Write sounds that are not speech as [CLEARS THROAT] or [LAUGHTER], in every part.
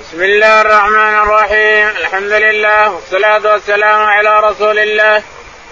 بسم الله الرحمن الرحيم. الحمد لله والصلاة والسلام على رسول الله.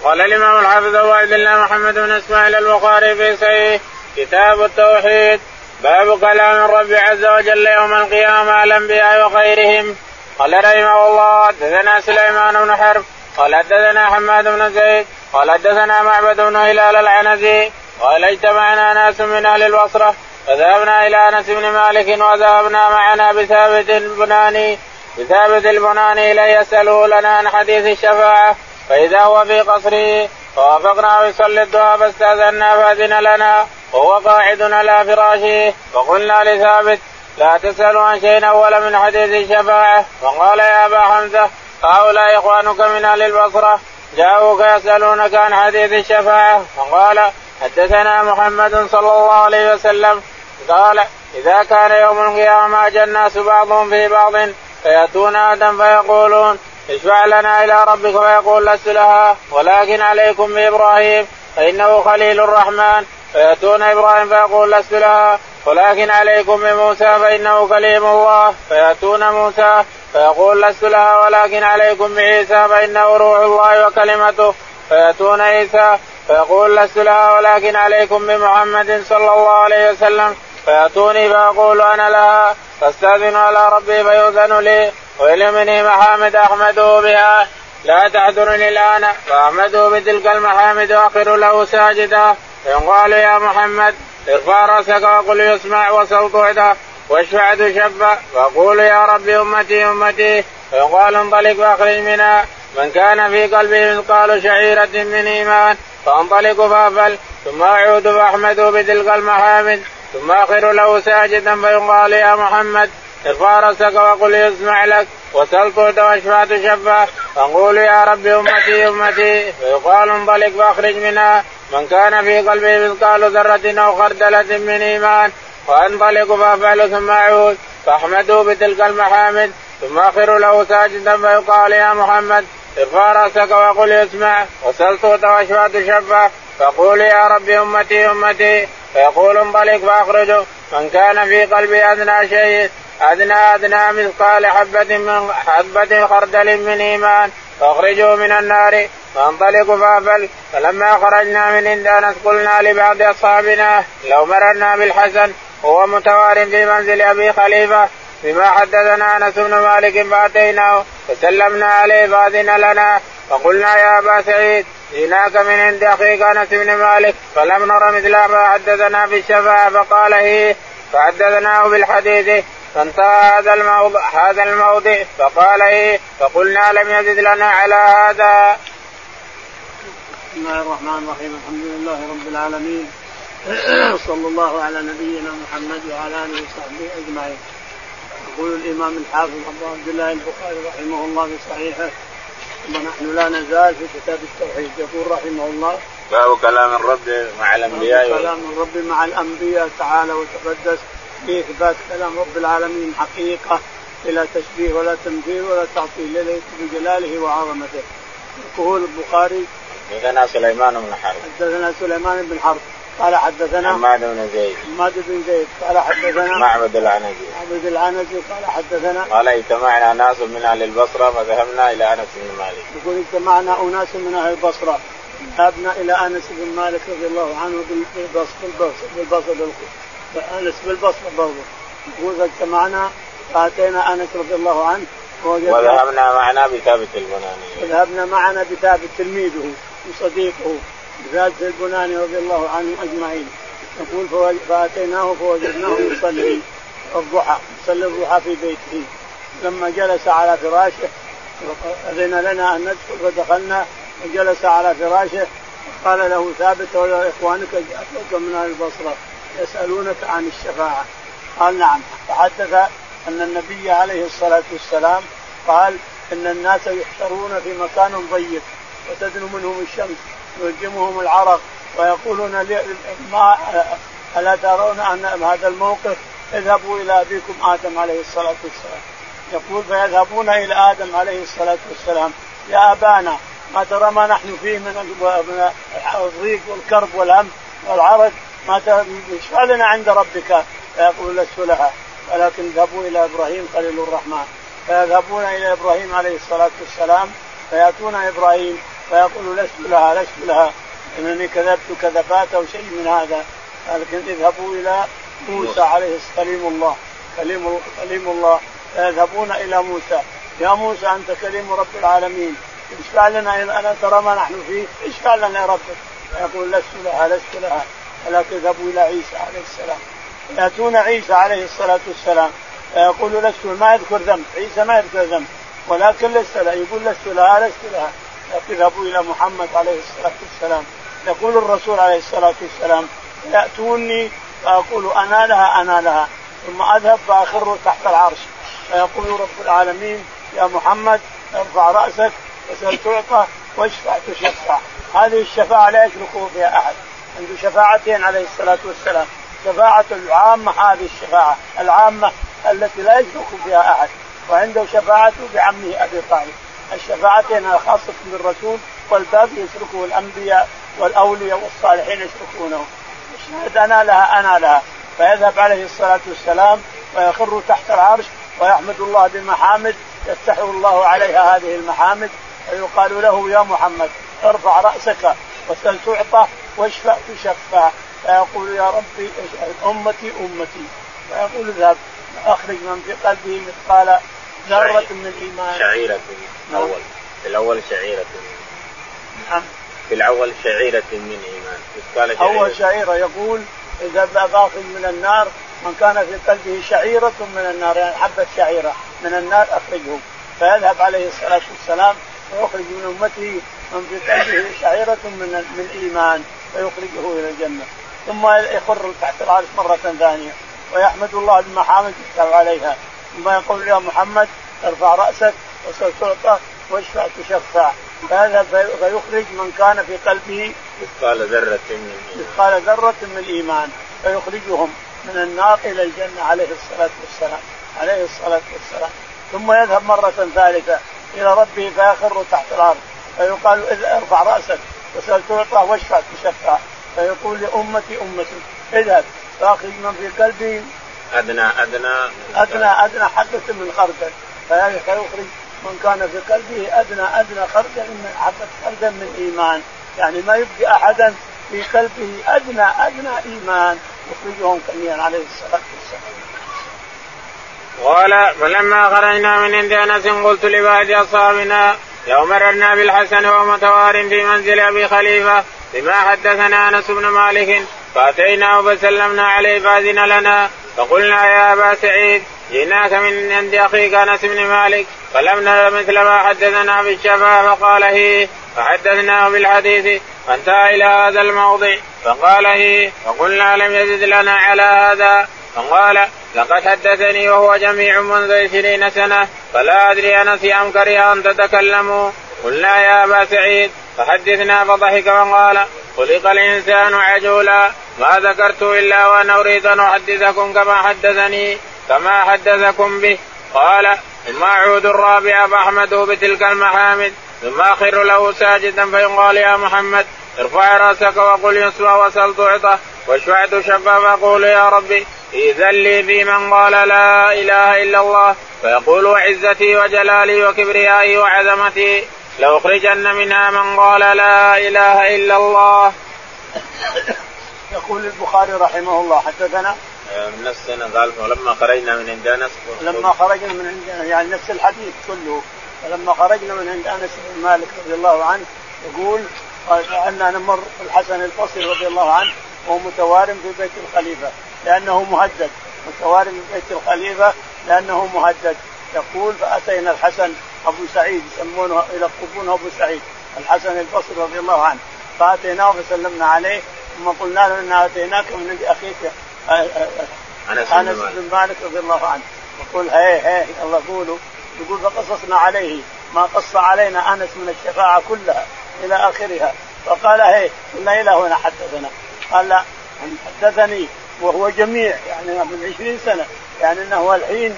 قال الإمام الحافظ أبو عبد الله محمد بن إسماعيل البخاري في صحيح كتاب التوحيد. باب كلام الرب عز وجل يوم القيامة الأنبياء وخيرهم قال رحمه الله حدثنا سليمان بن حرب. قال حدثنا حماد بن زيد. قال حدثنا معبد بن هلال العنزي. قال اجتمعنا ناس من أهل البصرة. فذهبنا إلى أنس بن مالك وذهبنا معنا بثابت البناني بثابت البناني ليسأله لنا عن حديث الشفاعة. فإذا هو في قصره فوافقنا يصلي الدعاء فاستأذنا فأذن لنا وهو قاعد على فراشه. فقلنا لثابت لا تسأل عن شيء أول من حديث الشفاعة. فقال يا أبا حمزة هؤلاء إخوانك من أهل البصرة جاءوك يسألونك عن حديث الشفاعة. فقال حدثنا محمد صلى الله عليه وسلم قال إذا كان يوم القيامة أجى الناس بعضهم في بعض فيأتون آدم فيقولون اشفع لنا إلى ربك فيقول لست لها ولكن عليكم بإبراهيم فإنه خليل الرحمن فيأتون إبراهيم فيقول لست لها ولكن عليكم بموسى فإنه كليم الله فيأتون موسى فيقول لست لها ولكن عليكم بعيسى فإنه روح الله وكلمته فيأتون عيسى فيقول لست لها ولكن عليكم بمحمد صلى الله عليه وسلم فيأتوني فاقول أنا لها فاستاذن على ربي فيؤذن لي ويلمني محامد احمده بها. لا تحضرني الآن فاحمده بتلك المحامد واخر له ساجدا فيقال يا محمد ارفع رأسك وقل يسمع وصوت عدا واشفع تشفع فاقول يا ربي أمتي أمتي. فيقال انطلق واخرج منها. من كان في قلبه مثقال شعيرة من إيمان فانطلق فأفل. ثم أعود فأحمده بتلك المحامد. ثم آخر له ساجدا فيقال يا محمد ارفع راسك وقل يسمع لك وسل طعت واشفع تشفع فنقول يا رب أمتي أمتي. فيقال انطلق فأخرج منها. من كان في قلبه مثقال ذرة أو خردلة من إيمان وانطلق فأفعل ثم أعود. فاحمده بتلك المحامد. ثم آخر له ساجدا فيقال يا محمد ارفع راسك وقل يسمع وسل صوت واشفع تشفع فقول يا رب أمتي أمتي. فيقول انطلق فأخرجه. من كان في قلبي أدنى شيء أدنى أدنى مثقال حبة من حبة خردل من إيمان. فاخرجه من النار فانطلق فأفل. فلما خرجنا من عند قلنا لبعض أصحابنا لو مررنا بالحسن وهو متوار في منزل أبي خليفة. بما حدثنا أنس بن مالك فأتيناه فسلمنا عليه فأذن لنا فقلنا يا أبا سعيد جئناك من عند أخيك أنس بن مالك فلم نر مثل ما حدثنا بالشفاعه فقال هي فحدثناه بالحديث فانتهى هذا الموضع هذا الموضع فقال هي فقلنا لم يزد لنا على هذا. بسم الله الرحمن الرحيم الحمد لله رب العالمين [CLEARS THROAT] صلى الله على نبينا محمد وعلى آله وصحبه أجمعين. يقول الإمام الحافظ أبو عبد الله البخاري رحمه الله في صحيحه ونحن لا نزال في كتاب التوحيد. يقول رحمه الله باب كلام الرب مع الأنبياء. كلام الرب مع الأنبياء تعالى وتقدس. في إثبات كلام رب العالمين حقيقة بلا تشبيه ولا تمثيل ولا تعطيل ليس بجلاله وعظمته. يقول البخاري حدثنا سليمان بن حرب. حدثنا سليمان بن حرب. قال حدثنا حماد بن زيد. حماد بن زيد. قال حدثنا معبد العنزي. معبد العنزي. قال حدثنا قال اجتمعنا ناس من أهل البصرة فذهبنا إلى أنس بن مالك. يقول اجتمعنا أناس من أهل البصرة. ذهبنا إلى أنس بن مالك رضي الله عنه بالبصر بالبصر بالبصر أنس بالبصرة برضه. يقول فاجتمعنا فأتينا أنس رضي الله عنه وذهبنا معنا بثابت البناني وذهبنا معنا بثابت تلميذه وصديقه. بثابت البناني رضي الله عنهم أجمعين. يقول فأتيناه فوجدناه يصلي الضحى يصلي الضحى في بيته. لما جلس على فراشه أذن لنا أن ندخل فدخلنا وجلس على فراشه قال له ثابت إخوانك جاءتك من أهل البصرة يسألونك عن الشفاعة. قال نعم. فحدث أن النبي عليه الصلاة والسلام قال إن الناس يحشرون في مكان ضيق وتدنو منهم الشمس. يلجمهم العرق ويقولون ما ألا ترون أن هذا الموقف؟ اذهبوا إلى أبيكم آدم عليه الصلاة والسلام. يقول فيذهبون إلى آدم عليه الصلاة والسلام. يا أبانا ما ترى ما نحن فيه من الضيق والكرب والهم والعرق ما اشفع لنا عند ربك؟ فيقول لست لها. ولكن اذهبوا إلى إبراهيم خليل الرحمن. فيذهبون إلى إبراهيم عليه الصلاة والسلام. فيأتون إبراهيم. فيقول لست لها لست لها. إنني كذبت كذبات أو شيء من هذا. لكن اذهبوا إلى موسى عليه كليم الله. كليم كليم الله. فيذهبون إلى موسى. يا موسى أنت كليم رب العالمين. اشفع لنا أنا ترى ما نحن فيه؟ اشفع لنا يا رب؟ فيقول لست لها لست لها. ولكن اذهبوا إلى عيسى عليه السلام. يأتون عيسى عليه الصلاة والسلام. فيقول لست ما يذكر ذنب. عيسى ما يذكر ذنب. ولكن لست لها. يقول لست لها لست لها. اذهبوا إلى محمد عليه الصلاة والسلام. يقول الرسول عليه الصلاة والسلام يأتوني فأقول أنا لها أنا لها. ثم أذهب فأخر تحت العرش. فيقول رب العالمين يا محمد ارفع رأسك وسل تعطى واشفع تشفع. هذه الشفاعة لا يشرك فيها أحد. عنده شفاعتين عليه الصلاة والسلام. شفاعة العامة هذه الشفاعة العامة التي لا يشرك فيها أحد. وعنده شفاعته بعمه أبي طالب. الشفاعتين الخاصة بالرسول والباقي يشركه الأنبياء والأولياء والصالحين يشركونه يشهد أنا لها أنا لها. فيذهب عليه الصلاة والسلام ويخر تحت العرش ويحمد الله بمحامد يفتح الله عليها هذه المحامد فيقال له يا محمد ارفع رأسك وسل تعطى واشفع تشفع فيقول يا ربي أمتي أمتي. فيقول اذهب أخرج من في قلبه مثقال ذرة من ايمان شعيرة نعم. اول في الأول شعيرة نعم. في الأول شعيرة من مثقال شعيرة. أول شعيرة يقول إذا باخذ من النار من كان في قلبه شعيرة من النار يعني حبة شعيرة من النار أخرجه. فيذهب عليه الصلاة والسلام ويخرج من أمته من في قلبه شعيرة من من ايمان فيخرجه إلى الجنة. ثم يخر تحت العرش مرة ثانية ويحمد الله بمحامد يكتب عليها. ثم يقول يا محمد ارفع رأسك وسوف تعطى واشفع تشفع. فيذهب فيخرج من كان في قلبه مثقال ذرة من مثقال ذرة من إيمان فيخرجهم من النار إلى الجنة عليه الصلاة والسلام. عليه الصلاة والسلام. ثم يذهب مرة ثالثة إلى ربه فيخر تحت الأرض. فيقال ارفع رأسك وسل تعطى واشفع تشفع. فيقول لأمتي أمتي اذهب. فأخرج من في قلبي أدنى أدنى. أدنى أدنى حبة من خردل. فيخرج من كان في قلبه أدنى أدنى خردل من حبة خردل من إيمان. يعني ما يبقي أحدا في قلبه أدنى أدنى إيمان. يخرجهم كميا عليه الصلاة والسلام. قال فلما خرجنا من عند أنس قلت لبعض أصحابنا يوم مررنا بالحسن وهو متوار في منزل أبي خليفة بما حدثنا أنس بن مالك فأتيناه فسلمنا عليه فأذن لنا فقلنا يا أبا سعيد جئناك من عند أخيك أنس بن مالك فلم نر مثل ما حدثنا بالشفاء فقال هي فحدثناه بالحديث فانتهى إلى هذا الموضع فقال هي فقلنا لم يزد لنا على هذا فقال لقد حدثني وهو جميع منذ عشرين سنة فلا أدري أنس أم كره أن تتكلموا. قلنا يا أبا سعيد فحدثنا فضحك وقال خلق الإنسان عجولا ما ذكرت إلا وأنا أريد أن أحدثكم كما حدثني كما حدثكم به. قال ثم أعود الرابع فاحمده بتلك المحامد ثم أخر له ساجدا فيقال يا محمد ارفع رأسك وقل يسوى وسل تعطى واشفع تشفى فاقول يا ربي إذا لي في من قال لا إله إلا الله فيقول وعزتي وجلالي وكبريائي وعظمتي لأخرجن منها من قال لا إله إلا الله. [LAUGHS] يقول البخاري رحمه الله حدثنا؟ من نفس السنة قال ولما خرجنا من عند أنس لما خرجنا من عند يعني نفس الحديث كله. فلما خرجنا من عند أنس بن مالك رضي الله عنه يقول أن نمر الحسن البصري رضي الله عنه وهو متوارم في بيت الخليفة لأنه مهدد. متوارم في بيت الخليفة لأنه مهدد. يقول فأتينا الحسن أبو سعيد يسمونه يلقبونه أبو سعيد الحسن البصري رضي الله عنه. فأتيناه فسلمنا عليه ثم قلنا له انا اتيناك من عند أخيك آه، آه، آه، أنس بن مالك رضي الله عنه. يقول هي هي الله قولوا. يقول فقصصنا عليه ما قص علينا أنس من الشفاعة كلها إلى آخرها. فقال هي قلنا إلى هنا حدثنا. قال لا حدثني وهو جميع يعني من عشرين سنة. يعني إنه الحين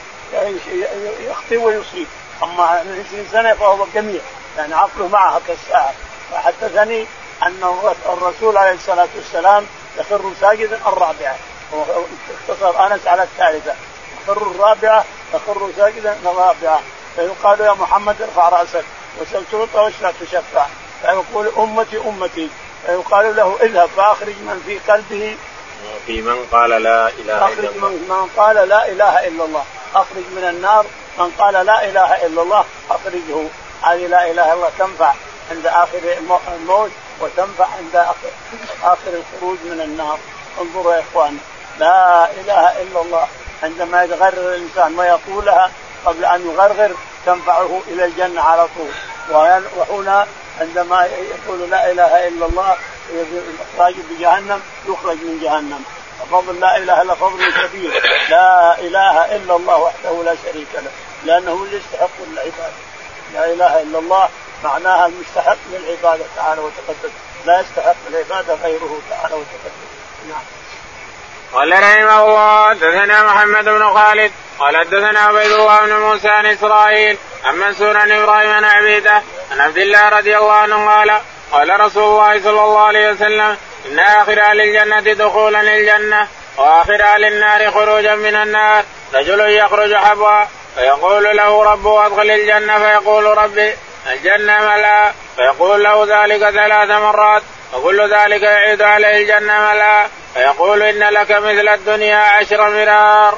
يخطئ ويصيب. أما من 20 سنة فهو جميع. يعني عقله معها كالساعة. فحدثني أن الرسول عليه الصلاة والسلام يخر ساجدا الرابعة. اختصر أنس على الثالثة. تخر الرابعة تخر ساجدا رابعه فيقال يا محمد ارفع رأسك. وسل تعطى واشفع تشفع. فيقول أمتي أمتي. فيقال له اذهب فأخرج من في قلبه. في من قال لا إله إلا الله. اخرج من, من قال لا إله إلا الله. أخرج من النار. من قال لا إله إلا الله أخرجه. هذه لا إله إلا الله تنفع عند آخر الموت. وتنفع عند اخر الخروج من النار. انظروا يا إخوان. لا إله إلا الله. عندما يتغرر الإنسان ويقولها قبل أن يغرغر تنفعه إلى الجنة على طول. وهنا عندما يقول لا إله إلا الله الاخراج بجهنم يخرج من جهنم. فضل لا إله إلا فضل كبير. لا إله إلا الله وحده لا شريك له. اللي يستحق العبادة. لا إله إلا الله معناها المستحق للعبادة تعالى وتقدس لا يستحق العباده غيره تعالى وتقدس. نعم. قال رحمه الله حدثنا محمد بن خالد قال حدثنا عبيد الله بن موسى عن إسرائيل عن منصور عن إبراهيم عن عبيدة عن عبد الله رضي الله عنه قال قال رسول الله صلى الله عليه وسلم إن آخر أهل الجنة دخولا الجنه وآخر أهل النار خروجا من النار رجل يخرج حبوا فيقول له ربه أدخل الجنة فيقول ربي الجنة ملا. فيقول له ذلك ثلاث مرات. وكل ذلك يعيد عليه الجنة ملا. فيقول إن لك مثل الدنيا عشر مرار.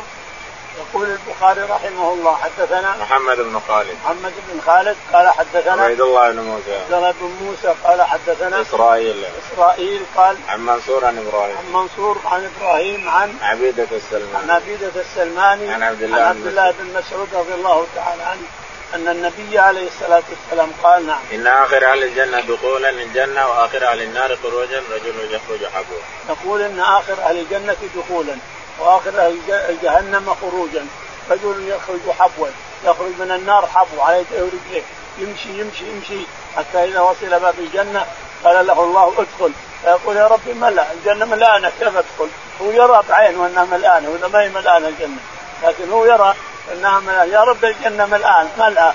يقول البخاري رحمه الله حدثنا محمد بن خالد. محمد بن خالد قال حدثنا عبيد الله بن موسى. عبد الله بن موسى قال حدثنا إسرائيل. إسرائيل قال عن منصور عن إبراهيم. عن منصور عن إبراهيم عن عبيدة السلماني. عن عبيدة السلماني عن عبد الله عن عبد الله بن مسعود رضي الله تعالى عنه. أن النبي عليه الصلاة والسلام قال نعم. إن آخر أهل الجنة دخولا الجنه وآخر أهل النار خروجا رجل يخرج حبوا يقول إن آخر أهل الجنة دخولا وآخر أهل جهنم خروجا رجل يخرج حبوا يخرج من النار حبو على يديه ورجليه يمشي يمشي يمشي حتى إذا وصل باب الجنة قال له الله ادخل. فيقول يا ربي ملا الجنة ملانة كيف أدخل؟ هو يرى بعينه أنها ملانة ولا ما هي ملانة الجنة. لكن هو يرى انها ملأ يا رب الجنة ملآن ملأ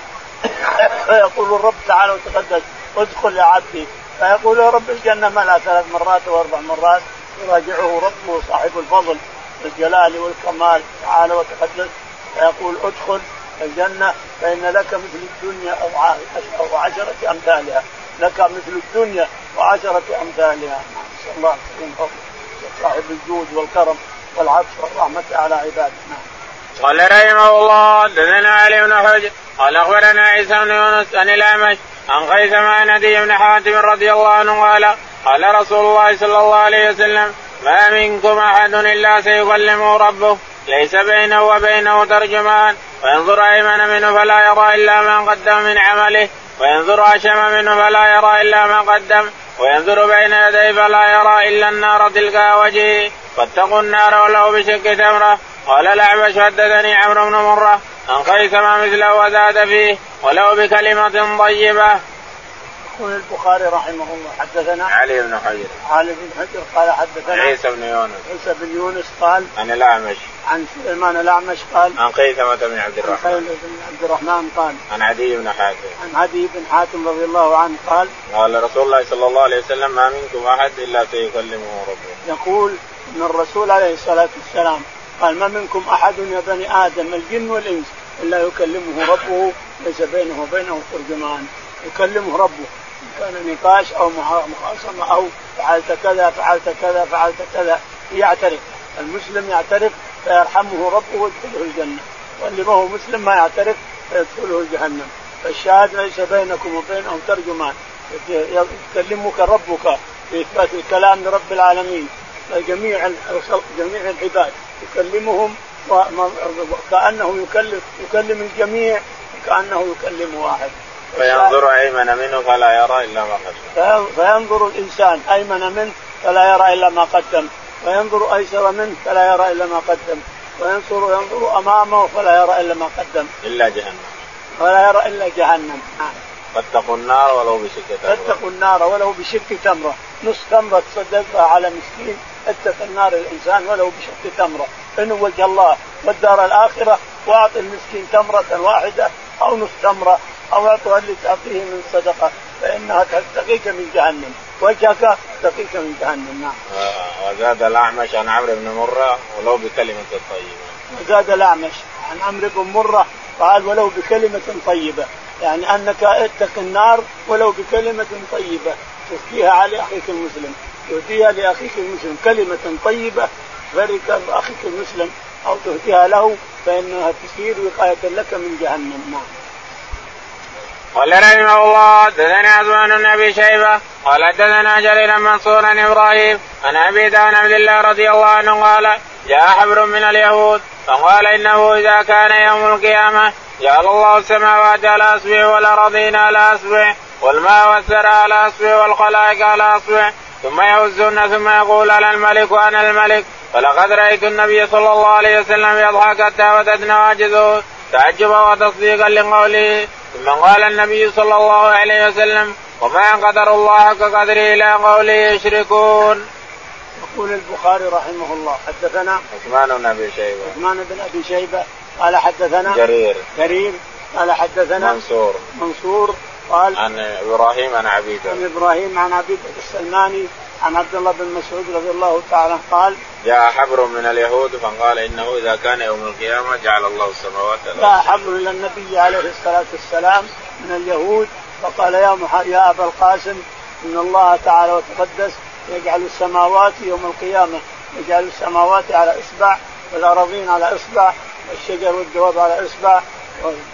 فيقول الرب تعالى وتقدس ادخل يا عبدي. فيقول يا رب الجنة ملأ ثلاث مرات وأربع مرات. يراجعه ربه صاحب الفضل والجلال والكمال تعالى وتقدس. فيقول ادخل الجنة فإن لك مثل الدنيا أو عشرة أمثالها. لك مثل الدنيا وعشرة أمثالها. نسأل الله فضل صاحب الجود والكرم والعطف والرحمة على عباده. نعم. قال رحمه الله حدثنا علي بن حجر قال أخبرنا عيسى بن يونس عن الأعمش عن خيثم عن ندي بن حاتم رضي الله عنه قال قال رسول الله صلى الله عليه وسلم ما منكم أحد إلا سيكلمه ربه ليس بينه وبينه ترجمان وينظر أيمن منه فلا يرى إلا ما قدم من عمله وينظر اشم منه فلا يرى إلا ما قدم وينظر بين يديه فلا يرى إلا النار تلقى وجهه فاتقوا النار ولو بشق تمرة. قال الاعمش حدثني عمرو بن مرة عن قيثم مثله وزاد فيه ولو بكلمة طيبة. يقول البخاري رحمه الله حدثنا علي بن حجر. علي بن حجر قال حدثنا عيسى بن يونس. عيسى بن يونس قال عن الأعمش. عن سليمان الأعمش قال عن قيثمة بن عبد الرحمن. عن بن عبد الرحمن قال عن عدي بن حاتم. عن عدي بن حاتم رضي الله عنه قال قال رسول الله صلى الله عليه وسلم ما منكم أحد إلا سيكلمه ربه. يقول إن الرسول عليه الصلاة والسلام قال ما منكم أحد يا بني آدم الجن والإنس؟ إلا يكلمه ربه ليس بينه وبينه ترجمان. يكلمه ربه. ان كان نقاش أو مخاصمة أو فعلت كذا فعلت كذا فعلت كذا. يعترف. المسلم يعترف فيرحمه ربه ويدخله الجنة. واللي ما هو مسلم ما يعترف فيدخله جهنم. فالشاهد ليس بينكم وبينهم ترجمان. يكلمك ربك في إثبات الكلام لرب العالمين. جميع جميع العباد يكلمهم كانه يكلم يكلم الجميع كأنه يكلم واحد. فينظر أيمن منه فلا يرى إلا ما قدم. فينظر الإنسان أيمن منه فلا يرى إلا ما قدم. وينظر أيسر منه فلا يرى إلا ما قدم. وينظر ينظر أمامه فلا يرى إلا ما قدم. إلا جهنم. ولا يرى إلا جهنم. نعم فاتقوا النار ولو بشق تمرة. فاتقوا النار ولو بشق تمرة. نص تمرة تصدقها على مسكين اتق النار الإنسان ولو بشق تمرة. انه وجه الله والدار الآخرة وأعطي المسكين تمرة واحدة أو نص تمرة أو اعطها اللي تعطيه من صدقة فإنها تقيك من جهنم. وجهك تقيك من جهنم. نعم. وزاد الأعمش عن عمرو بن مرة ولو بكلمة طيبة. وزاد الأعمش عن عمرو بن مرة قال ولو بكلمة طيبة. يعني أنك اتق النار ولو بكلمة طيبة. تهديها على أخيك المسلم. تهديها لأخيك المسلم. كلمة طيبة فرق أخيك المسلم. أو تهديها له فإنها تصير وقاية لك من جهنم. نعم. قال رحمه الله دثنا عثمان بن أبي شيبة. قال دثنا جرير منصور إبراهيم عن أبي عبد الله رضي الله عنه قال جاء حبر من اليهود. فقال إنه إذا كان يوم القيامة جعل الله السماوات على اصبع والارضين على اصبع والماء والثرى على اصبع والخلائق على اصبع ثم يهزن ثم يقول أنا الملك وأنا الملك. فلقد رأيت النبي صلى الله عليه وسلم يضحك حتى بدت نواجذه تعجبا وتصديقا لقوله. ثم قال النبي صلى الله عليه وسلم وما قدر الله حق قدره إلى قوله يشركون. يقول البخاري رحمه الله حدثنا عثمان بن أبي شيبة. عثمان بن أبي شيبة قال حدثنا جرير. جرير قال حدثنا منصور. منصور قال عن إبراهيم عن عبيده عن إبراهيم عن عبيده السلماني عن عبد الله بن مسعود رضي الله تعالى قال جاء حبر من اليهود فقال إنه إذا كان يوم القيامة جعل الله السماوات جاء حبر إلى النبي عليه الصلاة والسلام من اليهود فقال يا يا أبا القاسم إن الله تعالى وتقدس يجعل السماوات يوم القيامة يجعل السماوات على إصبع والارضين على إصبع والشجر والدواب على إصبع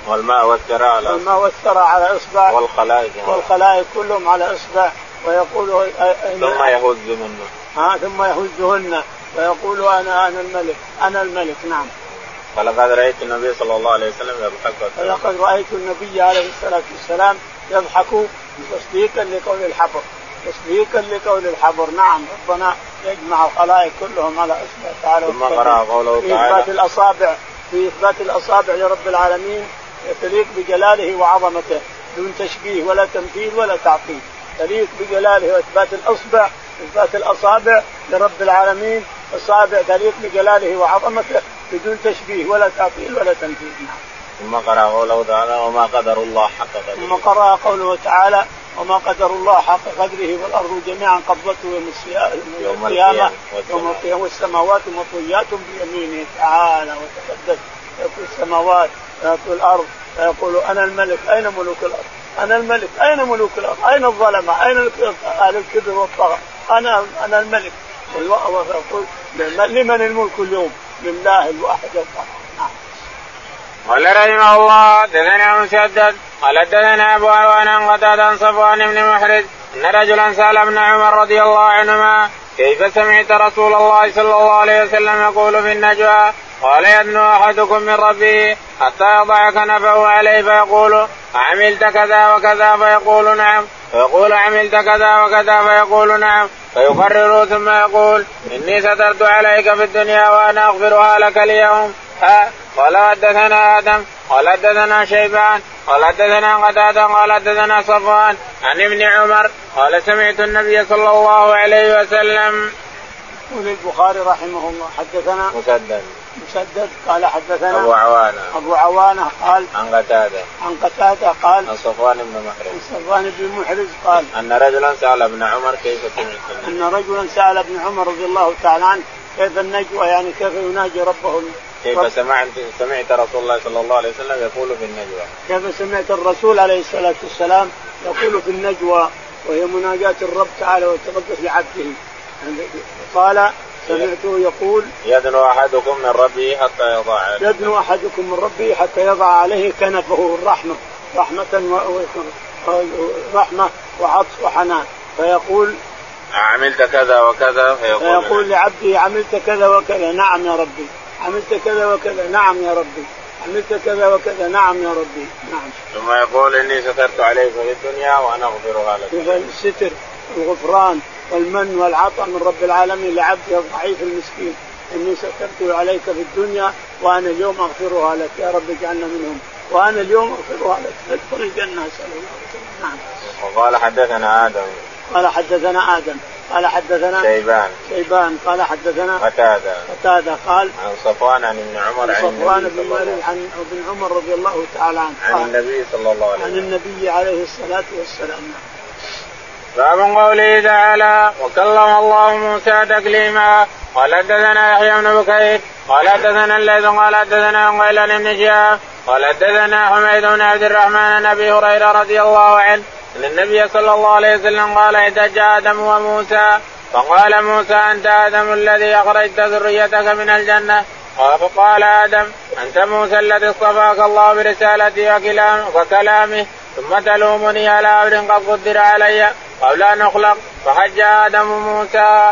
والماء والثرى على والماء والثرى على إصبع والخلائق والخلائق كلهم على إصبع ويقول ثم يهز منه. ها ثم يهزهن ويقول أنا أنا الملك أنا الملك نعم. فلقد رأيت النبي صلى الله عليه وسلم يضحك فلقد رأيت النبي عليه الصلاة والسلام يضحك تصديقا لقول الحبر تصديقا لقول الحبر. نعم ربنا يجمع الخلائق كلهم على اصبع تعالى ثم قرأ قوله تعالى. في إثبات الأصابع في إثبات الأصابع لرب العالمين تليق بجلاله وعظمته دون تشبيه ولا تمثيل ولا تعطيل تليق بجلاله وإثبات الأصبع إثبات الأصابع لرب العالمين. اصابع تليق بجلاله وعظمته بدون تشبيه ولا تعطيل ولا تمثيل نعم. ثم قرأ قوله تعالى وما قدر الله حق قدره. ثم قرأ قوله تعالى وما قدر الله حق قدره والأرض جميعا قبضته يوم القيامة يوم القيامة والسماوات مطويات بيمينه تعالى وتقدس يقول السماوات ويقول الأرض فيقول أنا الملك أين ملوك الأرض؟ أنا الملك أين ملوك الأرض؟ أين الظلمة؟ أين أهل الكبر والطغى؟ أنا أنا الملك ويقول لمن الملك اليوم؟ لله الواحد القهار نعم. قال رحمه الله دثنا مسدد قال دثنا أبو عوان عن قتادة صفوان بن محرز أن رجلا سأل ابن عمر رضي الله عنهما كيف سمعت رسول الله صلى الله عليه وسلم يقول في النجوى؟ قال يدنو أحدكم من ربه حتى يضع كنفه عليه فيقول عملت كذا وكذا فيقول نعم. فيقول عملت كذا وكذا فيقول نعم. فيقرر ثم يقول إني سترت عليك في الدنيا وأنا أغفرها لك اليوم. قال حدثنا آدم قال حدثنا شيبان قال حدثنا قتادة قال حدثنا صفوان عن ابن عمر قال سمعت النبي صلى الله عليه وسلم. يقول البخاري رحمه الله حدثنا مسدد. مسدد قال حدثنا أبو عوانة. أبو عوانة قال عن قتادة. عن قتادة قال عن صفوان بن محرز. عن صفوان بن محرز قال أن رجلا سأل ابن عمر كيف سمعت أن رجلا سأل ابن عمر رضي الله تعالى عنه كيف النجوى يعني كيف يناجي ربه كيف سمعت سمعت رسول الله صلى الله عليه وسلم يقول في النجوى؟ كيف سمعت الرسول عليه الصلاة والسلام يقول في النجوى وهي مناجاة الرب تعالى وتقدس لعبده. قال سمعته يقول يدنو أحدكم من ربه حتى يضع عليه. يدنو أحدكم من ربه حتى يضع عليه كنفه الرحمة. رحمة و... رحمة وعطف وحنان فيقول عملت كذا وكذا؟ فيقول, فيقول لعبده عملت كذا وكذا. نعم يا ربي. عملت كذا وكذا. نعم يا ربي. عملت كذا وكذا. نعم يا ربي. نعم. ثم يقول إني سترت عليك في الدنيا وأنا اغفرها لك الستر الغفران والمن والعطاء من رب العالمين لعبده الضعيف المسكين. إني سترت عليك في الدنيا وأنا اليوم اغفرها لك. يا رب اجعلنا منهم. وأنا اليوم اغفرها لك. ادخل الجنة. اسال الله نعم. وقال حدثنا آدم. قال حدثنا آدم. قال حدثنا شيبان. شيبان. قال حدثنا قتادة. قتادة قال عن صفوان عن ابن عمر عن صفوان بن مالك عن ابن عمر رضي الله تعالى عنه. عن النبي صلى الله عليه وسلم. عن النبي عليه الصلاة والسلام. باب قوله تعالى وكلم الله موسى تكليما. قال حدثنا يحيى بن بكير. قال حدثنا الليث. قال حدثنا قيل بن شهاب. قال حدثنا حميد بن عبد الرحمن عن أبي هريرة رضي الله عنه. إن النبي صلى الله عليه وسلم قال احتج آدم وموسى فقال موسى أنت آدم الذي أخرجت ذريتك من الجنة فقال آدم أنت موسى الذي اصطفاك الله برسالتي وكلامه ثم تلومني على أمر قد قدر علي قبل أن أخلق فحج آدم موسى.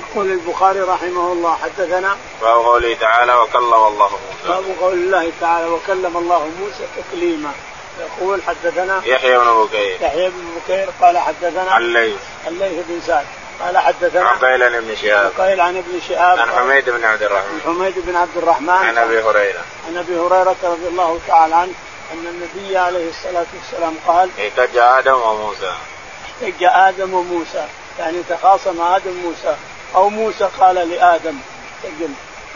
يقول البخاري رحمه الله حدثنا باب قوله تعالى وكلم الله موسى. باب قول الله تعالى وكلم الله موسى تكليما يقول حدثنا يحيى بن بكير يحيى بن بكير قال حدثنا الليث. الليث بن سعد. قال حدثنا عقيل عن ابن شهاب. عقيل عن ابن شهاب. عن حميد بن عبد الرحمن. عن حميد بن عبد الرحمن. عن أبي هريرة. عن أبي هريرة رضي الله تعالى عنه أن النبي عليه الصلاة والسلام قال احتج آدم وموسى. احتج آدم وموسى. يعني تخاصم آدم موسى أو موسى قال لآدم.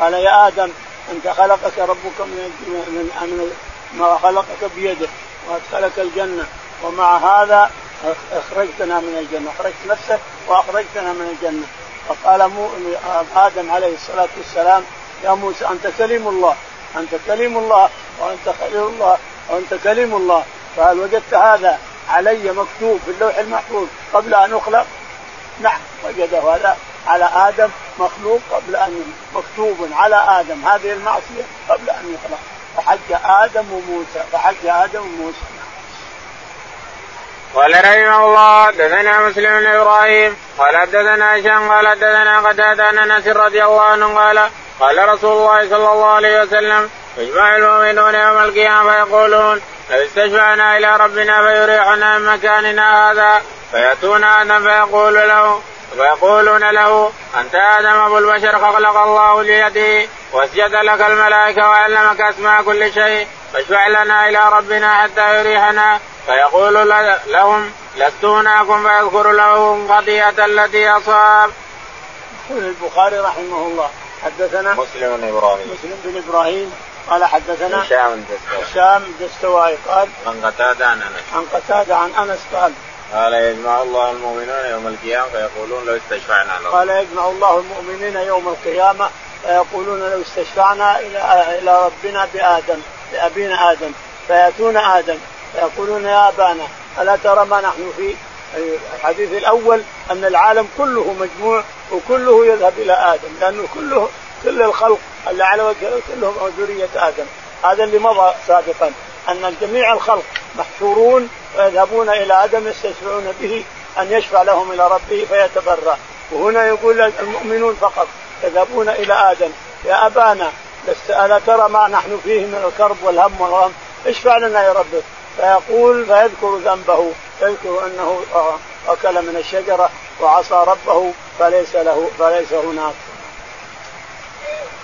قال يا آدم أنت خلقك ربك من من, من ما خلقك بيده. وادخلك الجنة. ومع هذا أخرجتنا من الجنة. أخرجت نفسك وأخرجتنا من الجنة. فقال مو آدم عليه الصلاة والسلام يا موسى أنت كليم الله. أنت كليم الله وأنت خليل الله وأنت كليم الله. فهل وجدت هذا علي مكتوب في اللوح المحفوظ قبل أن أخلق؟ نعم وجده هذا على آدم مخلوق قبل ان مكتوب على آدم. هذه المعصية قبل أن يخلق. فحج آدم وموسى فحج آدم وموسى. قال رحمه الله دثنا مسلم بن إبراهيم قال حدثنا هشام قال حدثنا قتادة عن أنس رضي الله عنه قال قال رسول الله صلى الله عليه وسلم يجمع المؤمنون يوم القيامة فيقولون لو استشفعنا إلى ربنا فيريحنا من مكاننا هذا فيأتون آدم فيقول له فيقولون له أنت آدم أبو البشر خلق الله ليده واسجد لك الملائكة وعلمك أسماء كل شيء فاشفع لنا إلى ربنا حتى يريحنا. فيقول لهم لست هناكم فيذكر لهم قضية التي أصاب. يقول البخاري رحمه الله حدثنا مسلم بن إبراهيم. مسلم بن إبراهيم قال حدثنا هشام الدستوائي هشام الدستوائي قال عن قتادة عن أنس. عن قتادة عن أنس قال قال يجمع الله المؤمنون يوم القيامة فيقولون لو استشفعنا له قال يجمع الله المؤمنين يوم القيامة فيقولون لو استشفعنا إلى إلى ربنا بادم بأبينا آدم. فيأتون آدم. فيقولون يا أبانا ألا ترى ما نحن فيه الحديث الأول أن العالم كله مجموع وكله يذهب إلى آدم؟ لأنه كله كل الخلق اللي على وجه كلهم ذرية آدم. هذا اللي مضى سابقا. أن جميع الخلق محشورون ويذهبون إلى آدم يستشفعون به أن يشفع لهم إلى ربه فيتبرأ. وهنا يقول المؤمنون فقط يذهبون إلى آدم يا أبانا لست ألا ترى ما نحن فيه من الكرب والهم والغم؟ اشفع لنا يا ربك. فيقول فيذكر ذنبه يذكر أنه أكل من الشجرة وعصى ربه فليس له فليس هناك.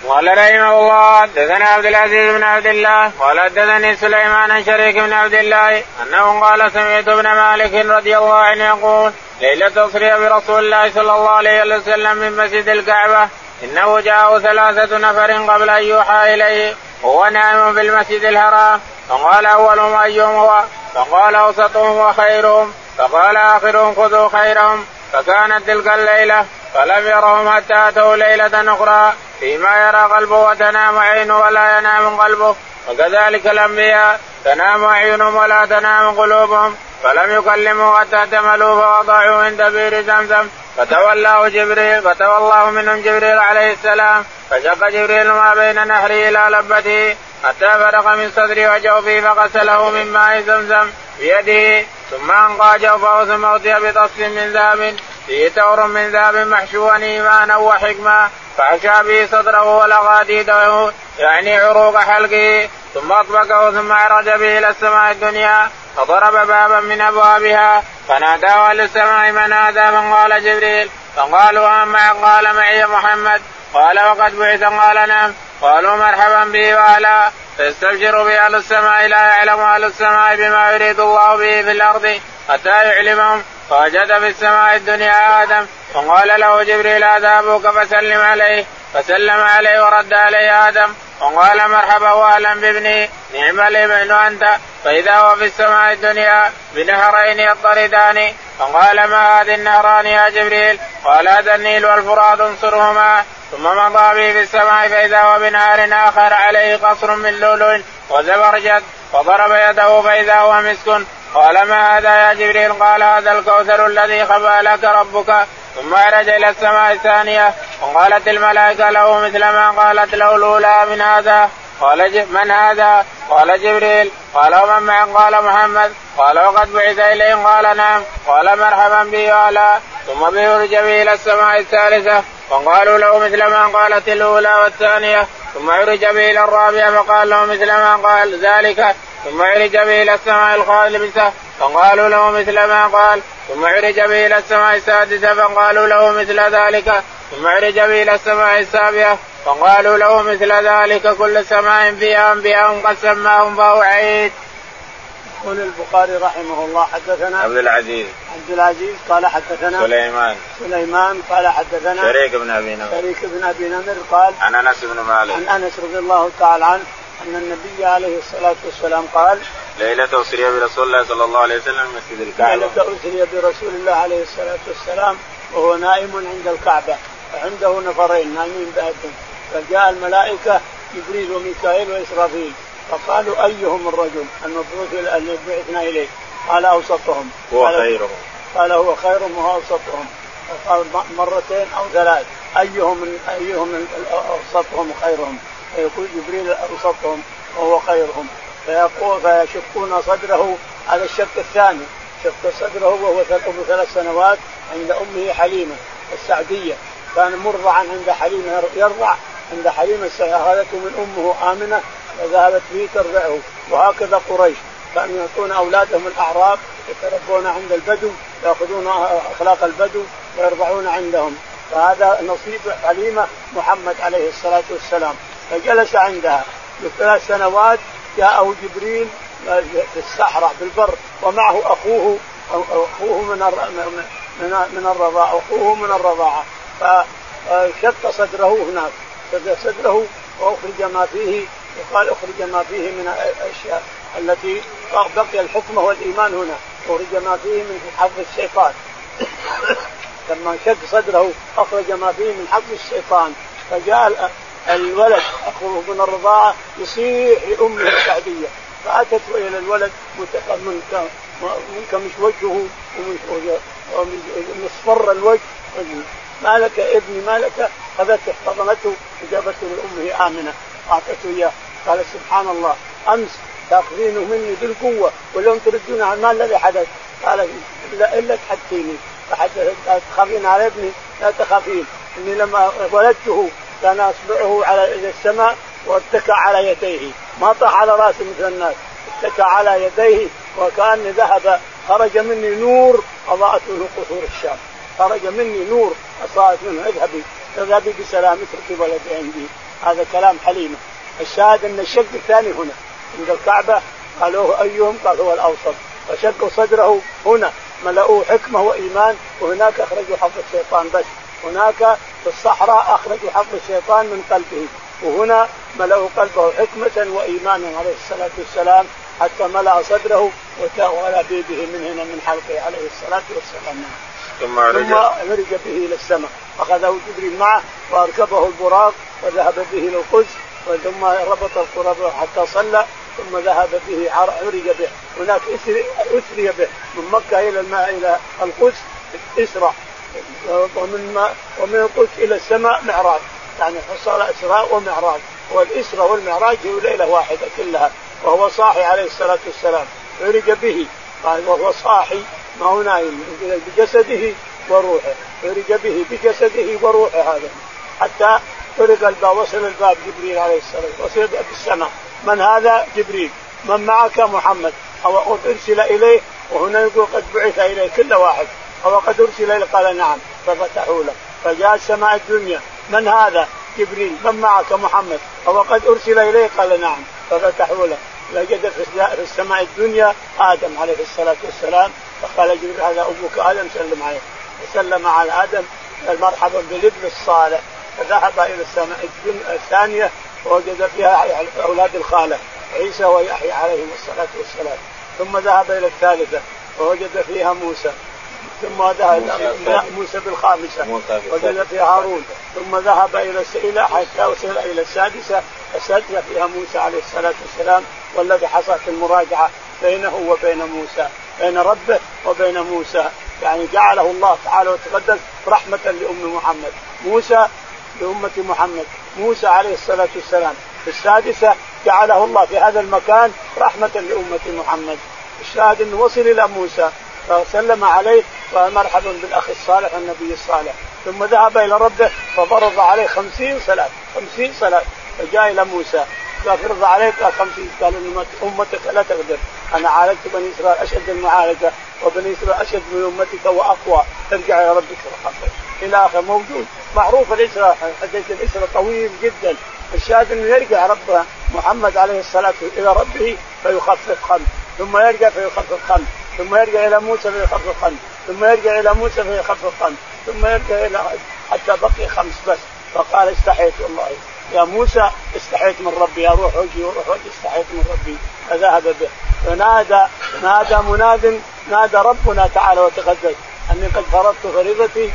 قال رحمه الله حدثنا عبد العزيز بن عبد الله قال حدثني سليمان شريك بن عبد الله أنه قال سمعت ابن مالك رضي الله عنه يقول ليلة أسري برسول الله صلى الله عليه وسلم من مسجد الكعبة إنه جاءه ثلاثة نفر قبل أن يوحى إليه وهو نائم في المسجد الحرام فقال أولهم أيهم هو؟ فقال أوسطهم وخيرهم فقال آخرهم خذوا خيرهم فكانت تلك الليلة فلم يرهم حتى أتوا ليلة أخرى فيما يرى قلبه وتنام عينه ولا ينام قلبه. وكذلك الأنبياء تنام اعينهم ولا تنام قلوبهم. فلم يكلموا حتى احتملوا فوضعوا عند بئر زمزم. فتولاه جبريل فتولاه منهم جبريل عليه السلام. فشق جبريل ما بين نهره إلى لبته حتى فرغ من صدره وجوفه فغسله من ماء زمزم بيده. ثم أنقى جوفه ثم اوتي بطص من ذهب. فيه تور من ذهب محشوا إيمانا وحكمة فحشى به صدره ولغاديده يعني عروق حلقه ثم أطبقه ثم عرج به إلى السماء الدنيا فضرب بابا من أبوابها فناداه أهل السماء من هذا؟ من قال جبريل. فقالوا أما قال معي محمد؟ قال وقد بعث قال نعم. قالوا مرحبا به وأهلا. فيستبشر بأهل السماء لا يعلم أهل السماء بما يريد الله به في الأرض حتى يعلمهم. فوجد في السماء الدنيا آدم فقال له جبريل هذا أبوك فسلم عليه فسلم عليه ورد عليه آدم وقال مرحبا وأهلا بابني نعم الابن أنت فإذا هو في السماء الدنيا بنهرين يضطردان فقال ما هذه النهران يا جبريل؟ قال هذا النيل والفرات انصرهما ثم مضى به في السماء فإذا هو بنهار آخر عليه قصر من لؤلؤ وزبرجد فضرب يده فإذا هو مسك قال ما هذا يا جبريل؟ قال هذا الكوثر الذي خبأ لك ربك ثم عرج إلى السماء الثانية. وقالت الملائكة له مثل ما قالت له الأولى من هذا؟ قال من هذا؟ قال جبريل. قال ومن معه؟ قال محمد. قال وقد بعث اليهم قال نعم. قال مرحبا به وعلى. ثم به إلى السماء الثالثة. فقالوا له مثل ما قالت الأولى والثانية. ثم عرج به إلى الرابعه فقال له مثل ما قال ذلك. ثم عرج به إلى السماء الخامسه فقالوا له مثل ما قال. ثم عرج به إلى السماء السادسة فقالوا له مثل ذلك. ثم عرج به إلى السماء السابعة فقالوا له مثل ذلك. كل سماء فيها انبياء قد سماهم فهو عيد. يقول البخاري رحمه الله حدثنا عبد العزيز. عبد العزيز قال حدثنا سليمان. سليمان قال حدثنا شريك بن أبي نمر. شريك بن أبي نمر قال عن أنس بن مالك. عن أنس رضي الله تعالى عنه أن النبي عليه الصلاة والسلام قال ليلة أسري برسول الله صلى الله عليه وسلم مسجد الكعبة. ليلة أسري برسول الله عليه الصلاة والسلام وهو نائم عند الكعبة وعنده نفرين نايمين بأدم فجاء الملائكة جبريل وميكائيل وإسرافيل. فقالوا أيهم الرجل المبعوث الذي بعثنا إليه؟ قال أوسطهم هو خيرهم. قال هو خيرهم وهو أوسطهم قال مرتين أو ثلاث. أيهم أيهم أوسطهم خيرهم؟ فيقول جبريل أوسطهم وهو خيرهم. فيقول فيشقون صدره على الشق الثاني. شق صدره وهو ابو ثلاث سنوات عند أمه حليمة السعدية. كان مرضعا عند حليمة يرضع عند حليمة اخذته من أمه آمنة وذهبت به ترضعه وهكذا قريش. كانوا يعطون أولادهم الاعراب يتربون عند البدو يأخذون أخلاق البدو ويرضعون عندهم. فهذا نصيب حليمه محمد عليه الصلاة والسلام. فجلس عندها. بثلاث سنوات جاءه جبريل في الصحراء في البر ومعه أخوه أخوه من من من الرضاعة أخوه من الرضاعة. فشق صدره هناك. صدره وأخرج ما فيه يقال أخرج ما فيه من الأشياء التي بقي الحكمه والإيمان هنا. أخرج ما فيه من حظ الشيطان. لما شق صدره أخرج ما فيه من حظ الشيطان. فجاء الولد أخوه من الرضاعة يصيح لأمه السعديه فأتت إلى الولد منكمش وجهه ومصفر الوجه. ما لك ابني ما لك اخذته احتضنته وجابته لأمه آمنة. أعطته إياه. قال سبحان الله أمس تأخذينه مني بالقوة واليوم تردون عن ما الذي حدث. قال إلا إلا تحدثيني. تخافين على ابني؟ لا تخافين. إني لما ولدته كان أصبعه على السماء واتكى على يديه. ما طاح على راسه مثل الناس. اتكى على يديه وكان ذهب. خرج مني نور اضاءت منه قصور الشام. خرج مني نور اصابت منه. اذهبي. اذهبي بسلام اتركي ولدي عندي. هذا كلام حليمه الشاهد أن الشق الثاني هنا. عند الكعبة قالوا أيهم؟ قال هو الأوسط. فشقوا صدره هنا ملأوه حكمة وإيمان وهناك اخرجوا حظ الشيطان. بس هناك في الصحراء اخرجوا حظ الشيطان من قلبه. وهنا ملأوا قلبه حكمة وإيمانا عليه الصلاة والسلام حتى ملأ صدره ولا بيده من هنا من حلقه عليه الصلاة والسلام. ثم عرج ثم عرج به إلى السماء. أخذه جبريل معه وأركبه البراق وذهب به إلى القدس ثم ربط القرب حتى صلى ثم ذهب به عرج به. هناك أسري به. من مكة إلى الماء إلى القدس إسرى ومن ومن القدس إلى السماء معراج. يعني حصل اسراء ومعراج. والاسراء والمعراج هي ليلة واحدة كلها. وهو صاحي عليه الصلاة والسلام. عرج به. قال وهو صاحي. ما هو نايم؟ بجسده وروحه. عرج به بجسده وروحه هذا. حتى طرق الباب وصل الباب جبريل عليه السلام وصل بالسماء من هذا؟ جبريل. من معك محمد؟ أو أرسل إليه وهنا يقول قد بعث إليه كل واحد. أو قد أرسل إليه قال نعم ففتحوا له. فجاء السماء الدنيا. من هذا؟ جبريل. من معك محمد؟ أو قد أرسل إليه قال نعم ففتحوا له. وجد في السماء الدنيا آدم عليه الصلاة والسلام. فقال جبريل هذا أبوك آدم سلم عليه. وسلم على آدم مرحبا بالابن الصالح. فذهب إلى السماء الثانية ووجد فيها أولاد الخالة عيسى ويحيى عليهم الصلاة والسلام. ثم ذهب إلى الثالثة ووجد فيها موسى. ثم ذهب موسى بالخامسة وجد في هارون. ثم ذهب إلى إلى حتى وصل إلى السادسة. السادسة فيها موسى عليه الصلاة والسلام والذي حصلت المراجعة بينه وبين موسى بين ربه وبين موسى. يعني جعله الله تعالى وتقدس رحمة لأم محمد. موسى لأمة محمد. موسى عليه الصلاة والسلام. في السادسة جعله الله في هذا المكان رحمة لأمة محمد. الشاهد أنه وصل إلى موسى فسلم عليه ومرحبا بالأخ الصالح والنبي الصالح. ثم ذهب إلى ربه ففرض عليه خمسين صلاة. خمسين صلاة. فجاء إلى موسى. فرض عليك خمسين قال أمتك لا تقدر. أنا عالجت بني إسرائيل أشد المعالجة وبني إسرائيل أشد من أمتك وأقوى. ترجع إلى ربك وحقك إلى آخر موجود. معروف الإسراء حديث الإسراء طويل جدا. الشاهد إنه يرجع رب محمد عليه الصلاة والسلام إلى ربه فيخفف خمس ثم يرجع فيخفف خمس ثم يرجع إلى موسى فيخفف خمس ثم يرجع إلى موسى فيخفف خمس ثم يرجع إلى حتى بقي خمس بس. فقال استحيت والله. يا موسى استحيت من ربي. أروح وجهي وأروح وجهي. استحيت من ربي. فذهب به. فنادى نادى مناد نادى ربنا تعالى وتقدس أني قد فرضت فريضتي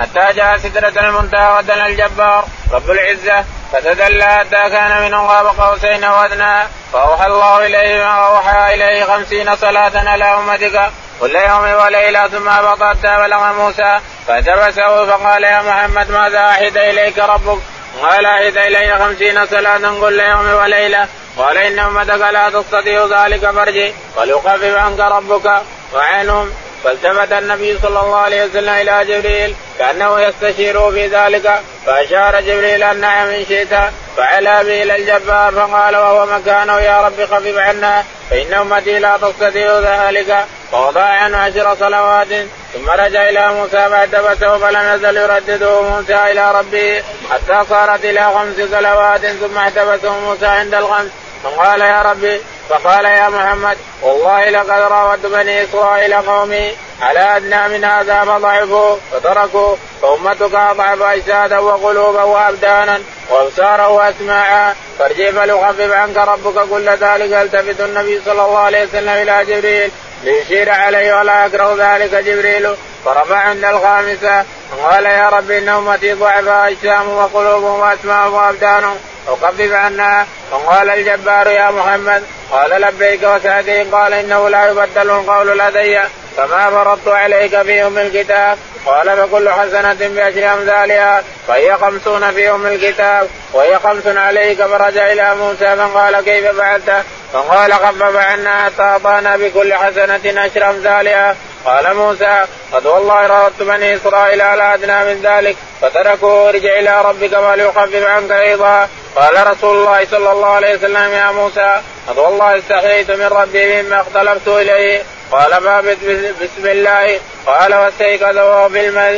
حتى جاء سدرة المنتهى ودنا الجبار. رب العزة فتدلى حتى كان من غاب قوسين وأدنى. فأوحى الله إليه ما أوحى إليه خمسين صلاة على أمتك. كل يوم وليلة ثم هبط حتى بلغ موسى. فجبسه فقال يا محمد ماذا أحد إليك ربك؟ قال أحد إلي خمسين صلاة كل يوم وليلة. قال إن أمتك لا تستطيع ذلك فرجي وليخفف عنك ربك. وعنهم فالتفت النبي صلى الله عليه وسلم إلى جبريل كأنه يستشير في ذلك فأشار جبريل أن نعم إن شئت فعلى به إلى الجبار فقال وهو مكانه يا رب خفف عنا فإن أمتي لا تستطيع ذلك. فوضع عنه عشر صلوات ثم رجع إلى موسى فالتفته فلم يزل يردده موسى إلى ربه حتى صارت إلى خمس صلوات ثم احتبسه موسى عند الخمس فقال يا ربي فقال يا محمد والله لقد راودت بني إسرائيل قومي على أدنى من هذا فضعفوا فتركوا فأمتك أضعف أجسادا وقلوبا وأبدانا وأبصارا وأسماعا. فارجع فليخفف عنك ربك كل ذلك التفت النبي صلى الله عليه وسلم إلى جبريل ليشير عليه ولا يكره ذلك جبريل. فرفع عند الخامسة قال يا رب ان امتي ضعفاء اجسام وقلوبهم واسماء وأبدانهم. وخفف عنا. فقال الجبار يا محمد قال لبيك وسعدين قال إنه لا يبدل القول لدي فما فرضت عليك في أم الكتاب. قال فكل حسنة بعشر أمثالها فهي خمسون في أم الكتاب وهي خمس عليك فرجع إلى موسى فقال كيف فعلت؟ فقال خفف عنا حتى أعطانا بكل حسنة عشر أمثالها. قال موسى قد والله رددت بني إسرائيل على أدنى من ذلك فتركوه ارجع إلى ربك وليخفف عنك أيضا. قال رسول الله صلى الله عليه وسلم يا موسى قد والله استحييت من ربي مما اختلفت إليه. قال بابت بسم الله. قال واستيقظ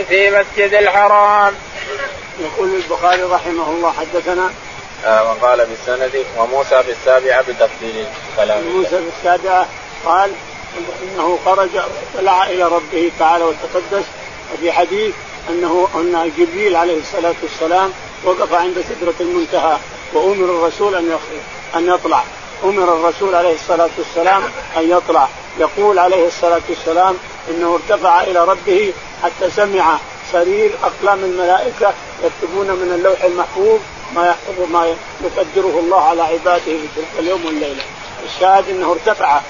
في مسجد الحرام. يقول البخاري رحمه الله حدثنا آه وقال بالسند وموسى في السابعه بتفصيل كلام موسى في السابعه قال إنه خرج وطلع إلى ربه تعالى وتقدس وفي حديث أنه أن جبريل عليه الصلاة والسلام وقف عند سدرة المنتهى وأمر الرسول يخرج أن يطلع. أمر الرسول عليه الصلاة والسلام أن يطلع. يقول عليه الصلاة والسلام إنه ارتفع إلى ربه حتى سمع صرير أقلام الملائكة يكتبون من اللوح المحفوظ ما يحفظ ما يقدره الله على عباده في تلك اليوم والليلة. الشاهد إنه ارتفع.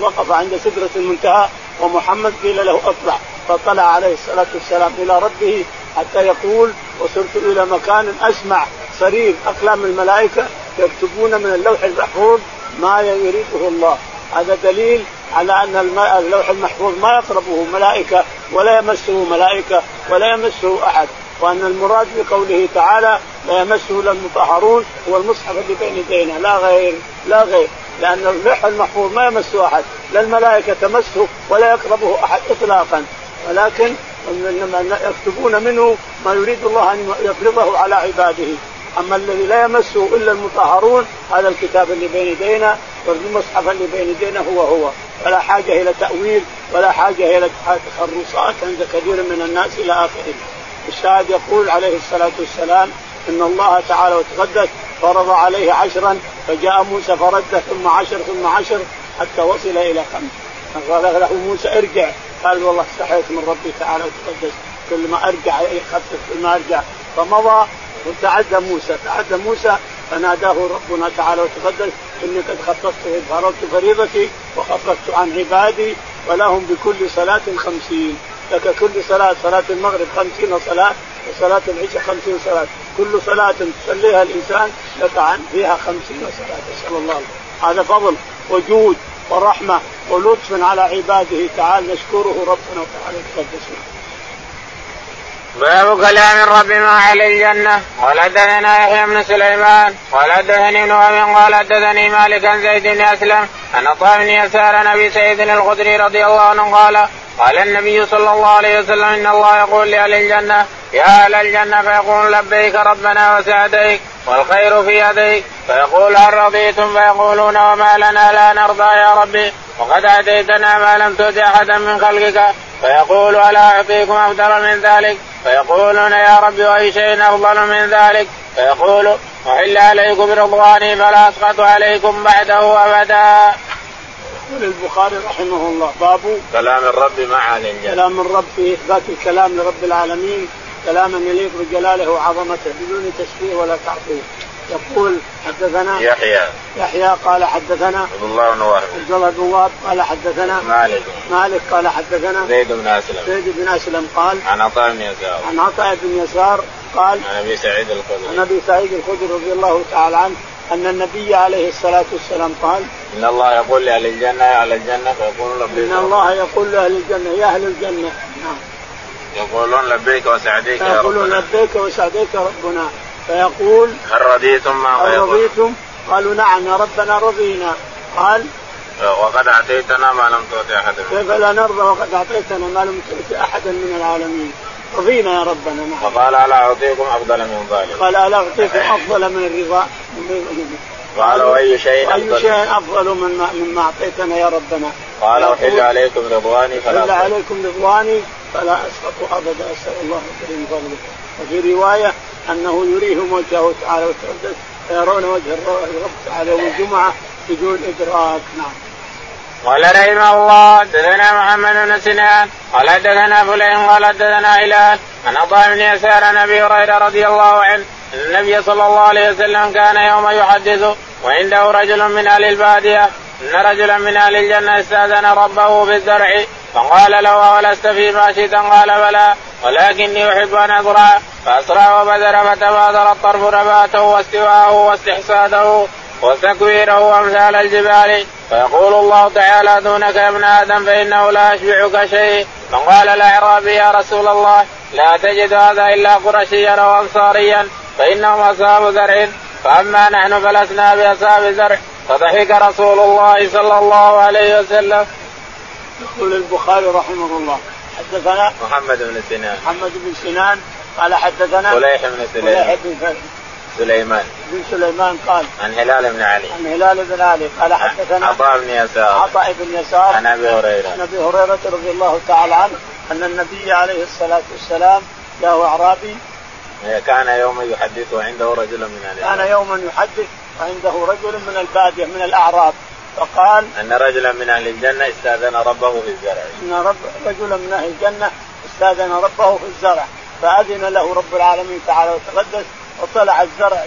وقف عند سدرة المنتهى ومحمد قيل له اطلع. فطلع عليه الصلاة والسلام إلى ربه حتى يقول وصرت إلى مكان أسمع صرير أقلام الملائكة يكتبون من اللوح المحفوظ ما يريده الله. هذا دليل على أن اللوح المحفوظ ما يقربه ملائكة ولا يمسه ملائكة ولا يمسه أحد وأن المراد بقوله تعالى لا يمسه إلا المطهرون هو المصحف اللي بين يدينا لا غير لا غير لأن اللوح المحفوظ ما يمسه أحد لا الملائكة تمسه ولا يقربه أحد اطلاقا. ولكن يكتبون منه ما يريد الله أن يفرضه على عباده. أما الذي لا يمسه إلا المطهرون هذا الكتاب اللي بين يدينا والمصحف اللي بين يدينا هو هو. ولا حاجة إلى تأويل ولا حاجة إلى تخرصات عند كثير من الناس إلى آخره. الشاهد يقول عليه الصلاة والسلام إن الله تعالى وتقدس فرض عليه عشرا فجاء موسى فرد ثم عشر ثم عشر حتى وصل إلى خمس. قال له موسى ارجع. قال والله استحيت من ربي تعالى وتقدس. كل ما أرجع يخفف كل ما أرجع. فمضى وتعدى موسى. تعدى موسى فناداه ربنا تعالى وتقدس. إني قد خصصت فرضت فريضتي وخففت عن عبادي ولهم بكل صلاة خمسين. لك كل صلاة صلاة المغرب خمسين صلاة وصلاة العشاء خمسين صلاة كل صلاة تصليها الإنسان لك عن فيها خمسين صلاة نسأل الله. هذا فضل وجود. ورحمة ولطف على عباده. تعالى نشكره ربنا تعالى يتقدس باب كلام الرب ما على الجنة. قال حدثنا يحيى بن سليمان. قال حدثني نوح قال حدثني مالك عن زيد بن أسلم. ان بن يسار نبي سيد الخدري رضي الله عنه قال قال النبي صلى الله عليه وسلم إن الله يقول لأهل الجنة يا أهل الجنة فيقول لبيك ربنا وسعديك والخير في يديك. فيقول هل رضيتم؟ فيقولون وما لنا لا نرضى يا ربي. وقد آتيتنا ما لم تؤت أحدا من خلقك. فيقول ألا أعطيكم أفضل من ذلك؟ فيقولون يا رب وأي شيء أفضل من ذلك؟ فيقول أحل عليكم برضواني فلا أسقط عليكم بعده أبدا. يقول البخاري رحمه الله باب كلام الرب مع الانجيل كلام الرب في إثبات الكلام لرب العالمين كلاما يليق بجلاله وعظمته بدون تشبيه ولا تعطيل. يقول حدثنا يحيى. يحيى قال حدثنا عبد الله بن وهب. عبد الله بن وهب قال حدثنا مالك. مالك قال حدثنا زيد بن أسلم. زيد بن أسلم قال عن عطاء بن يسار. عن عطاء بن يسار قال عن أبي سعيد الخدري. عن أبي سعيد الخدري رضي الله تعالى عنه أن النبي عليه الصلاة والسلام قال إن الله يقول لأهل الجنة يا أهل الجنة فيقولون لبيك إن الله يقول لأهل الجنة يا أهل الجنة. نعم. يقولون لبيك وسعديك يا ربنا. يقولون لبيك وسعديك ربنا. فيقول هل رضيتم ما هل رضيتم؟ قالوا نعم يا ربنا رضينا. قال وقد أعطيتنا ما لم تعطي أحدا كيف لا نرضى وقد أعطيتنا ما لم تعطي أحدا من العالمين؟ رضينا يا ربنا نعم. فقال ألا أعطيكم أفضل من ذلك؟ قال ألا أعطيكم أفضل من الرضا. قال وأي شيء أفضل؟ اي شيء أفضل مما مما أعطيتنا يا ربنا. قال احل عليكم رضواني فلا احل عليكم رضواني فلا أسقط أبدا. أسأل الله من فضله. وفي رواية أنه يريهم وجهه تعالى وتقدس فيرون وجه الرب تعالى يوم الجمعة بدون إدراك. نعم. قال رحمه الله حدثنا محمد بن سنان قال حدثنا فلان قال حدثنا هلال عن عطاء بن يسار عن أبي هريرة رضي الله عنه أن النبي صلى الله عليه وسلم كان يوم يحدث وعنده رجل من أهل البادية أن رجلا من أهل الجنة استأذن ربه بالزرع فقال له ولست في ماشية؟ قال بلى ولكني أحب أن أزرع فأسرع وبذر فتبادر الطرف نباته واستواءه واستحساده وتكويره وأمثال الجبال. فيقول الله تعالى دونك يا ابن آدم فإنه لا يشبعك شيء. فقال الأعرابي يا رسول الله لا تجد هذا إلا قرشيا أو أنصاريا فإنهم أصحاب زرع. فأما نحن فلسنا بأصحاب زرع. فضحك رسول الله صلى الله عليه وسلم. يقول البخاري رحمه الله حدثنا محمد بن سنان. محمد بن سنان قال حدثنا فليح بن سليمان بن سليمان. بن سليمان قال. عن هلال بن علي. عن هلال بن علي. قال حدثنا عطاء بن يسار. عطاء بن يسار. عن أبي هريرة. عن أبي هريرة رضي الله تعالى عنه أن النبي عليه الصلاة والسلام جاء أعرابي. كان يوما يحدث وعنده رجل من أهل كان يوما يحدث وعنده رجل من البادية من الأعراب. فقال أن رجلا من أهل الجنة استأذن ربه في الزرع. إن رب رجلا من أهل الجنة استأذن ربه في الزرع. فأذن له رب العالمين تعالى وتقدس. وطلع الزرع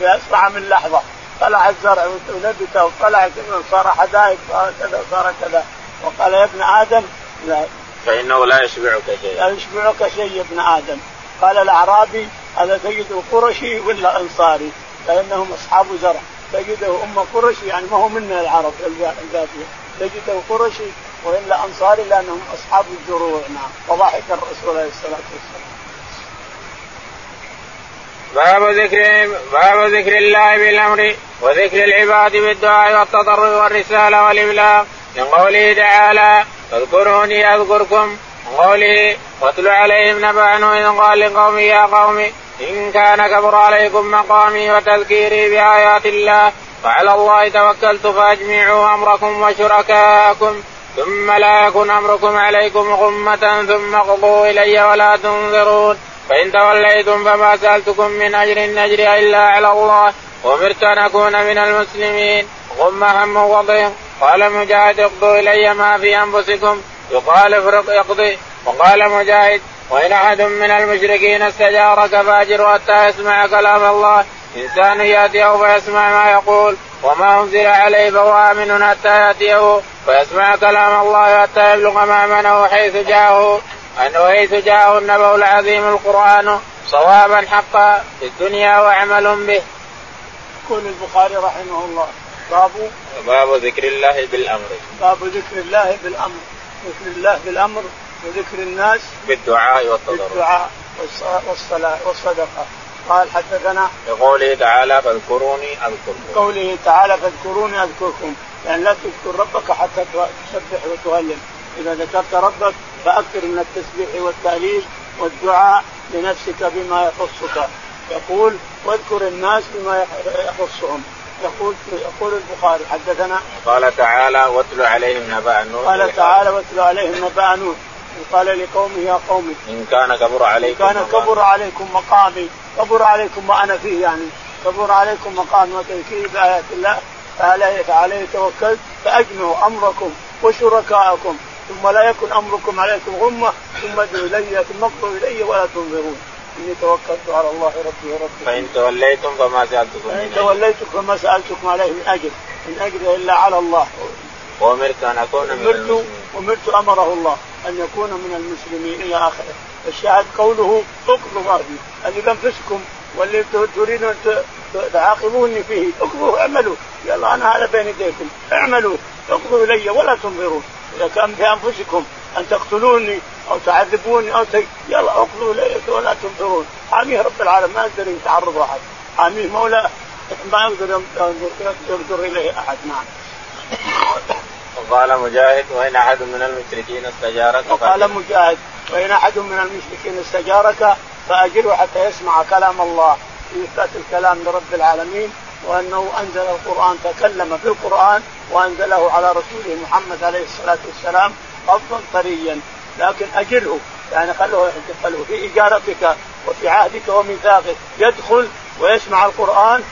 باسرع من لحظة. طلع الزرع ونبت وطلع صار حدائق صار كذا صار كذا. وقال يا ابن آدم لا. فإنه لا يشبعك شيء. لا يشبعك شيء يا ابن آدم. قال الأعرابي هذا تجده قرشي ولا أنصاري؟ فانهم أصحاب زرع. تجده أم قرشي يعني ما هو منا العرب الباديه تجده قرشي وإلا أنصاري لأنهم أصحاب الزروع. نعم. وضحك الرسول عليه الصلاة والسلام. باب ذكر باب ذكر الله بالأمر وذكر العباد بالدعاء والتضرع والرساله والإبلاغ. من قوله تعالى فاذكروني أذكركم من قوله واتل عليهم نبع إذ قال لقوم يا قوم إن كان كبر عليكم مقامي وتذكيري بآيات الله وعلى الله توكلت فأجمعوا أمركم وشركاءكم ثم لا يكن أمركم عليكم غمة ثم اقضوا إلي ولا تنظرون. فإن توليتم فما سألتكم من أجر نجري إلا على الله أمرت أن أكون من المسلمين. غم هم وضيق قال مجاهد اقضوا إلي ما في أنفسكم. يقال افرق يقضي وقال مجاهد وإن أحد من المشركين استجارك فأجر حتى يسمع كلام الله. إنسان يأتيه فيسمع ما يقول. وما أنزل عليه فهو آمن حتى يأتيه فيسمع كلام الله حتى يبلغ مأمنه حيث جاءه. أنه حيث جاءه النبأ العظيم القرآن صوابا حقا في الدنيا وعمل به. يقول البخاري رحمه الله باب باب ذكر الله بالأمر. باب ذكر الله بالأمر ذكر الله بالأمر وذكر الناس بالدعاء والتضرع. بالدعاء والصلاة والصدقة. قال حدثنا بقوله تعالى فاذكروني أذكركم. قوله تعالى فاذكروني أذكركم. يعني لا تذكر ربك حتى تسبح وتهلل. إذا ذكرت ربك فأكثر من التسبيح والتهليل والدعاء لنفسك بما يخصك. يقول واذكر الناس بما يخصهم. يقول يقول البخاري حدثنا قال تعالى واتل عليهم نبأ نوح قال تعالى واتل عليهم نبأ نوح قال لقومه يا قوم. إن كان كبر عليكم إن كان كبر عليكم مقامي. كبر عليكم ما أنا فيه يعني. كبر عليكم مقامي وتذكيري بآيات الله. فعليه توكلت؟ فأجمعوا أمركم وشركاءكم. ثم لا يكن أمركم عليكم غمة ثم ادعوا إلي ثم اقضوا إلي ولا تنظرون. إني توكلت على الله ربي وربكم فإن توليتم فما سألتكم فإن توليتم فما سألتكم عليه من أجر. إن أجر إلا على الله. وأمرت أن أكون من المسلمين. أمرت أمره الله أن يكون من المسلمين إلى آخره. الشاهد قوله اقضوا فيه اللي بأنفسكم واللي تريدون تعاقبوني فيه اقضوا اعملوا. يلا أنا هذا بين يديكم. اعملوا اقضوا إلي ولا تنظرون. كان في أنفسكم أن تقتلوني أو تعذبوني أو ت... يلا أقضوا إلي ولا تنظرون. حاميه رب العالمين. ما يقدر يتعرض احد حاميه مولى ما يقدر ينظر إليه أحد. نعم. وقال مجاهد وإن أحد من المشركين استجارك وقال مجاهد وإن أحد من المشركين استجارك فأجره حتى يسمع كلام الله. في إثبات الكلام لرب العالمين. وأنه أنزل القرآن تكلم في القرآن وأنزله على رسوله محمد عليه الصلاة والسلام قبضا طريا لكن أجره يعني خلوه خلوه في إجارتك وفي عهدك وميثاقك يدخل ويسمع القرآن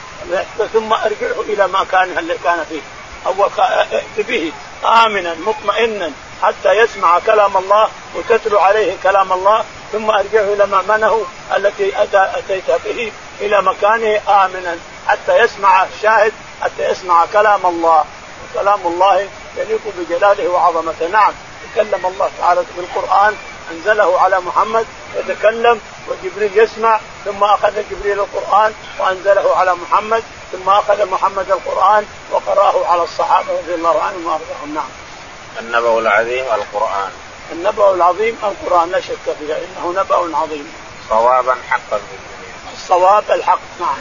ثم أرجعه إلى ما كان اللي كان فيه. أو ائت به آمنا مطمئنا حتى يسمع كلام الله وتتلو عليه كلام الله ثم أرجعه إلى مأمنه التي أتيت به إلى مكانه امنا. حتى يسمع الشاهد حتى يسمع كلام الله وكلام الله يليق بجلاله وعظمته نعم تكلم الله تعالى بالقرآن أنزله على محمد يتكلم وجبريل يسمع ثم أخذ جبريل القرآن وأنزله على محمد ثم أخذ محمد القرآن وقرأه على الصحابة رضي الله عنهم وأرضاهم نعم. النبأ العظيم القرآن. النبأ العظيم القرآن لا شك فيها إنه نبأ عظيم. صوابا حقا في الدنيا. الصواب الحق نعم.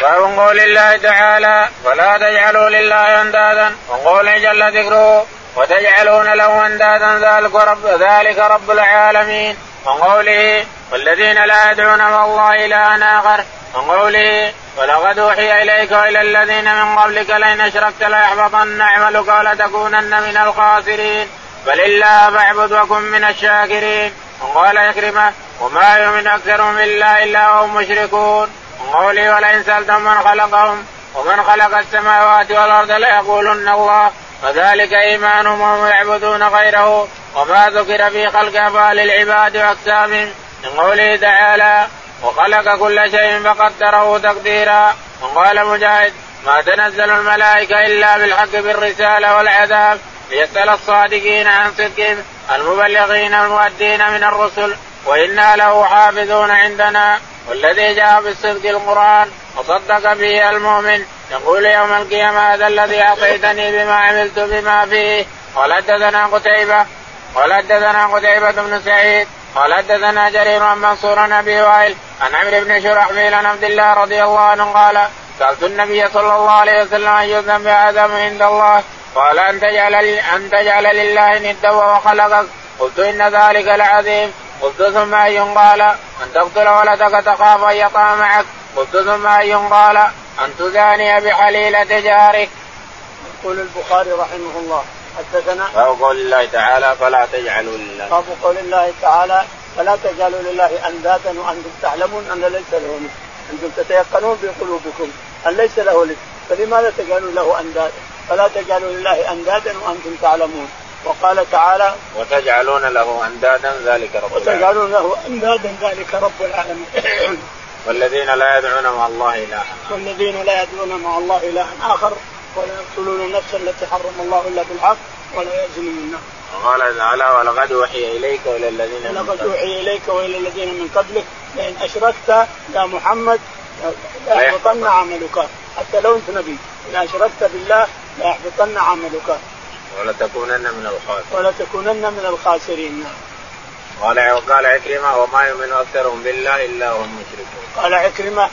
باب قول الله تعالى ولا تجعلوا لله أندادا. وقول جل ذكره وتجعلون له أندادا. ذلك رب ذلك رب العالمين. وقوله والذين لا يدعون مع الله الها آخر. وقوله ولقد أوحي إليك وإلى الذين من قبلك لئن أشركت ليحبطن عملك ولتكونن من الخاسرين. بل الله فاعبد وكن من الشاكرين. وقال يكرمه وما يؤمن أكثرهم بالله إلا وهم مشركون. وقوله ولئن سألتهم من خلقهم ومن خلق السماوات والأرض ليقولن الله. وذلك إيمانهم وهم يعبدون غيره. وما ذكر في خلق أفعال العباد واقسامهم من قوله تعالى وخلق كل شيء فقدره تقديرا. وقال مجاهد ما تنزل الملائكة إلا بالحق بالرسالة والعذاب. ليسأل الصادقين عن صدقهم المبلغين المؤدين من الرسل. وإنا له حافظون عندنا. والذي جاء بالصدق القرآن وصدق به المؤمن يقول يوم القيامة هذا الذي أعطيتني بما عملت بما فيه. قال حدثنا قتيبة. قال حدثنا قتيبة بن سعيد. قال حدثنا جرير عن منصور عن أبي وائل عن عمرو بن شرحبيل عن عبد الله رضي الله عنه قال سألت النبي صلى الله عليه وسلم اي الذنب اعظم عند الله. قال أن تجعل أن تجعل لله ندا وهو خلقك. قلت إن ذلك لعظيم. قلت ثم اي قال أن تقتل ولدك تخاف أن يطع معك. قلت ثم اي قال أن تزاني بحليله جارك. يقول البخاري رحمه الله حدثنا باب قول الله تعالى فلا تجعلوا لله باب قول الله تعالى فلا تجعلوا لله أندادا وأنتم تعلمون أن ليس له أنتم تتيقنون في قلوبكم أن ليس له ولد فلماذا تجعلون له أندادا؟ فلا تجعلوا لله أندادا وأنتم تعلمون. وقال تعالى وتجعلون له أندادا ذلك رب وتجعلون له أندادا ذلك رب العالمين. [COUGHS] والذين لا يدعون مع الله إلها والذين لا يدعون مع الله إلها آخر ولا يقتلون النفس التي حرم الله إلا بالحق ولا يزنون وقال تعالى ولقد أوحي إليك وإلى الذين من ولقد أوحي إليك وإلى الذين من قبلك. لئن أشركت يا محمد ليحبطن عملك. حتى لو أنت نبي ان أشركت بالله ليحبطن عملك. ولتكونن من الخاسرين. ولتكونن من الخاسرين نعم. قال وقال عكرمة وما يؤمن أكثرهم بالله إلا هم مشركون. قال عكرمة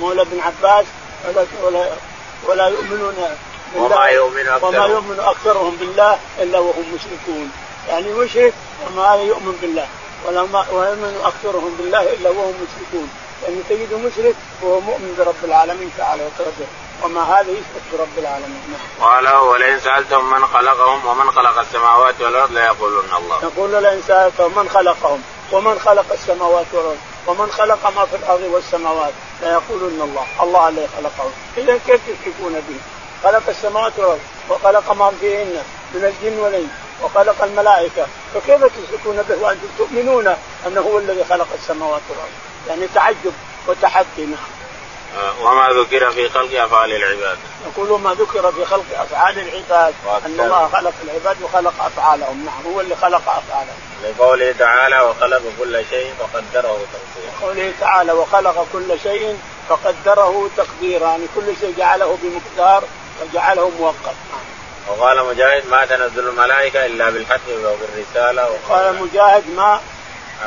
مولى بن عباس ولا ولا, ولا يؤمنون وما يؤمن أكثرهم. وما يؤمن أكثرهم بالله إلا وهم مشركون. يعني مشرك وما يؤمن بالله. ولا ما ويؤمن أكثرهم بالله إلا وهم مشركون. يعني تجد مشرك وهو مؤمن برب العالمين تعالى وتعالى وما هذا يثبت برب العالمين نعم. قال ولئن سألتهم من خلقهم ومن خلق السماوات والأرض ليقولن الله. يقول لئن سألتهم من خلقهم ومن خلق السماوات والأرض ومن خلق ما في الأرض والسماوات ليقولن الله، الله الذي خلقهم، إذا كيف تشركون به؟ خلق السماوات والأرض وخلق ما فيهن من الجن والإنس وخلق الملائكة فكيف تشركون به وأنتم تؤمنون أنه هو الذي خلق السماوات والأرض يعني تعجب وتحدي نعم وما ذكر في خلق أفعال العباد. يقول ما ذكر في خلق أفعال العباد أن الله خلق العباد وخلق أفعالهم، نعم هو اللي خلق أفعالهم. لقوله تعالى وخلق كل شيء فقدره تقديرا. قوله تعالى وخلق كل شيء فقدره تقديرا، يعني كل شيء جعله بمقدار وجعله مؤقت. وقال مجاهد ما تنزل الملائكة إلا بالحق وبالرسالة وقال مجاهد ما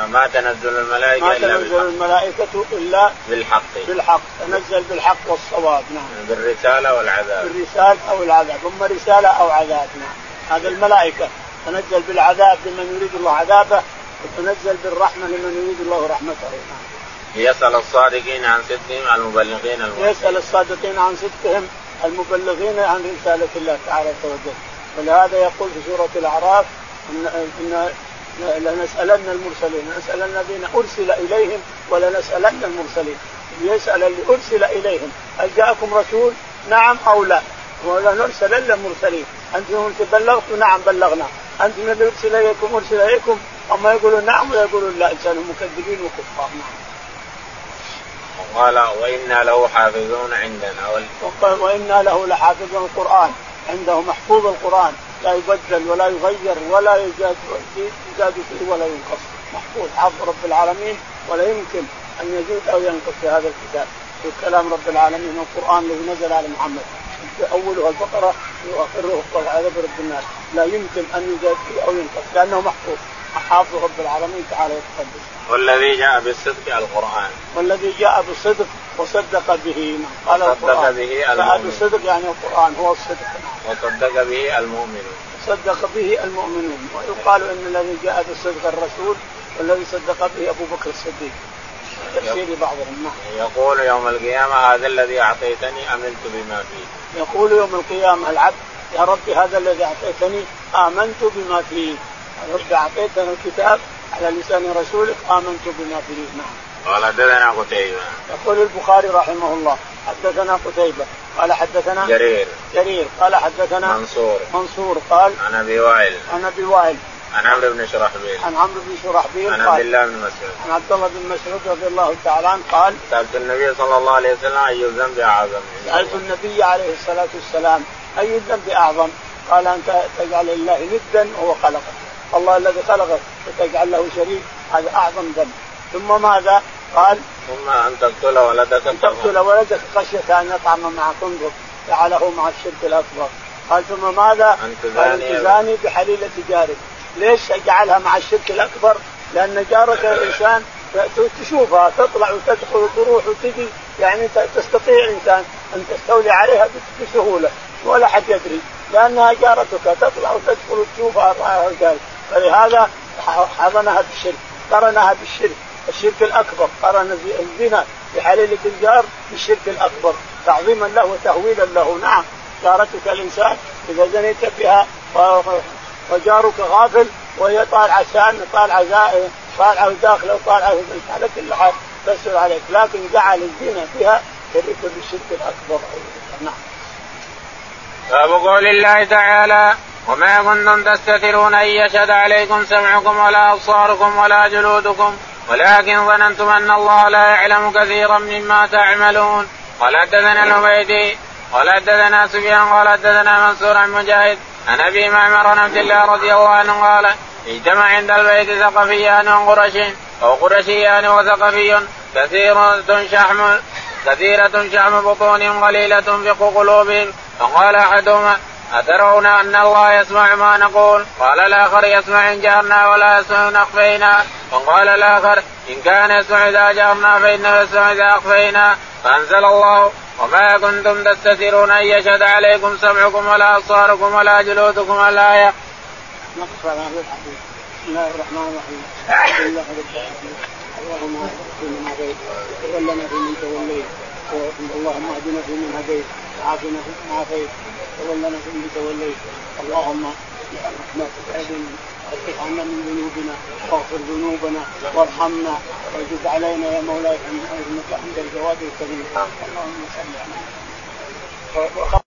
ما تنزل الملائكة ما إلا تنزل بالحق. الملائكة إلا بالحق. بالحق. تنزل بالحق والصواب نعم. بالرسالة والعذاب. بالرسالة أو العذاب. أما رسالة أو عذاب نعم. هذا الملائكة. تنزل بالعذاب لمن يريد الله عذابه وتنزل بالرحمة لمن يريد الله رحمته نعم. ليسأل الصادقين عن صدقهم المبلغين المرسلين يسأل الصادقين عن صدقهم المبلغين عن رسالة الله تعالى وجل. ولهذا يقول في سورة الأعراف إن, إن لنسألن المرسلين لنسألن الذين أرسل إليهم ولنسألن المرسلين. يسأل اللي أرسل إليهم هل جاءكم رسول؟ نعم أو لا؟ ولنرسلن المرسلين. أنتم بلغتوا نعم بلغنا. أنتم الذي أرسل إليكم أرسل إليكم. أما يقولون نعم ويقولون لا إنسان مكذبين وكفار. نعم قال وإنا له حافظون عندنا. وإنا له لحافظون القرآن. عنده محفوظ القرآن. لا يبدل ولا يغير ولا يزاد يزاد فيه ولا ينقص محفوظ حفظ رب العالمين ولا يمكن أن يزيد أو ينقص في هذا الكتاب في كلام رب العالمين القران الذي نزل على محمد أوله البقرة واخره عذاب رب الناس لا يمكن أن يزاد فيه أو ينقص لأنه محفوظ حافظ رب العالمين تعالى وتقدس. والذي جاء بالصدق القرآن. والذي جاء بالصدق وصدق به قال وصدق به المؤمن. بالصدق يعني القرآن هو الصدق. وصدق به المؤمنون. صدق به المؤمنون ويقال إن الذي جاء بالصدق الرسول والذي صدق به أبو بكر الصديق. تفسير بعضهم نعم. يقول يوم القيامة هذا الذي أعطيتني أمنت بما فيه. يقول يوم القيامة العبد يا رب هذا الذي أعطيتني آمنت بما فيه رب أعطيتنا الكتاب على لسان رسولك آمنت بما فيه نعم. قال حدثنا قتيبة. يقول البخاري رحمه الله حدثنا قتيبة قال حدثنا جرير. جرير قال حدثنا منصور. منصور قال عن أبي وائل. عن أبي وائل. عن عمرو بن شرحبيل. عن عمرو بن شرحبيل عن عبد الله بن مسعود. عن عبد الله بن مسعود رضي الله تعالى عنه قال سألت النبي صلى الله عليه وسلم أي الذنب أعظم؟ سألت النبي عليه الصلاة والسلام أي الذنب أعظم؟ قال أن تجعل لله ندا وهو خلقك. الله الذي خلقك وتجعل له شريك هذا أعظم ذنب. ثم ماذا؟ قال ثم أن تقتل ولدك أن تقتل ولدك خشية أن يطعم مع خندق جعله مع الشرك الأكبر. قال ثم ماذا؟ أن تزاني, تزاني بحليلة جارك. ليش جعلها مع الشرك الأكبر؟ لأن جارك الإنسان تشوفها تطلع وتدخل وتروح وتجي. يعني تستطيع إنسان أن تستولي عليها بسهولة. ولا حد يدري. لأنها جارتك تطلع وتدخل وتشوفها فلهذا حضنها بالشرك قرنها بالشرك. الشرك الأكبر. قرن الزنا بحليله الجار بالشرك الأكبر. تعظيما له وتهويلا له. نعم. جارتك الإنسان إذا زنيت بها وجارك غافل وهي طالعة سان طالعة طالعة داخله وطالعة على كل حال تسهل عليك. لكن جعل الزنا فيها شرك بالشرك الأكبر. نعم. باب قول الله تعالى وما كنتم تستترون أن يشهد عليكم سمعكم ولا أبصاركم ولا جلودكم ولكن ظننتم أن الله لا يعلم كثيرا مما تعملون. قال حدثنا العبيدي قال حدثنا سفيان قال حدثنا منصور عن مجاهد عن أبي معمر عن عبد الله رضي الله عنه قال اجتمع عند البيت ثقفيان وقرش أو قرشيان وثقفي كثيرة شحم كثيرة شحم بطونهم قليلة فقه قلوبهم. فقال أحدهما أترون أن الله يسمع ما نقول؟ قال الآخر يسمع إن جارنا ولا يسمع إن أخفينا، وقال الآخر إن كان يسمع إذا جارنا فإنه يسمع إذا أخفينا، فأنزل الله وما كنتم تستترون أن يشهد عليكم سمعكم ولا أبصاركم ولا جلودكم هذا الحديث. بسم الله الرحمن الرحيم. الحمد لله رب العالمين. اللهم اهدنا فيمن هديت وتولنا فيمن توليت اللهم اهدنا فيمن هديت وعافنا فيمن عافيت تولنا فيمن توليت. اللهم برحمتك اذن اصرف عنا من ذنوبنا واغفر ذنوبنا وارحمنا وزد علينا يا مولاي انك عند الجواد الكريم. اللهم صل على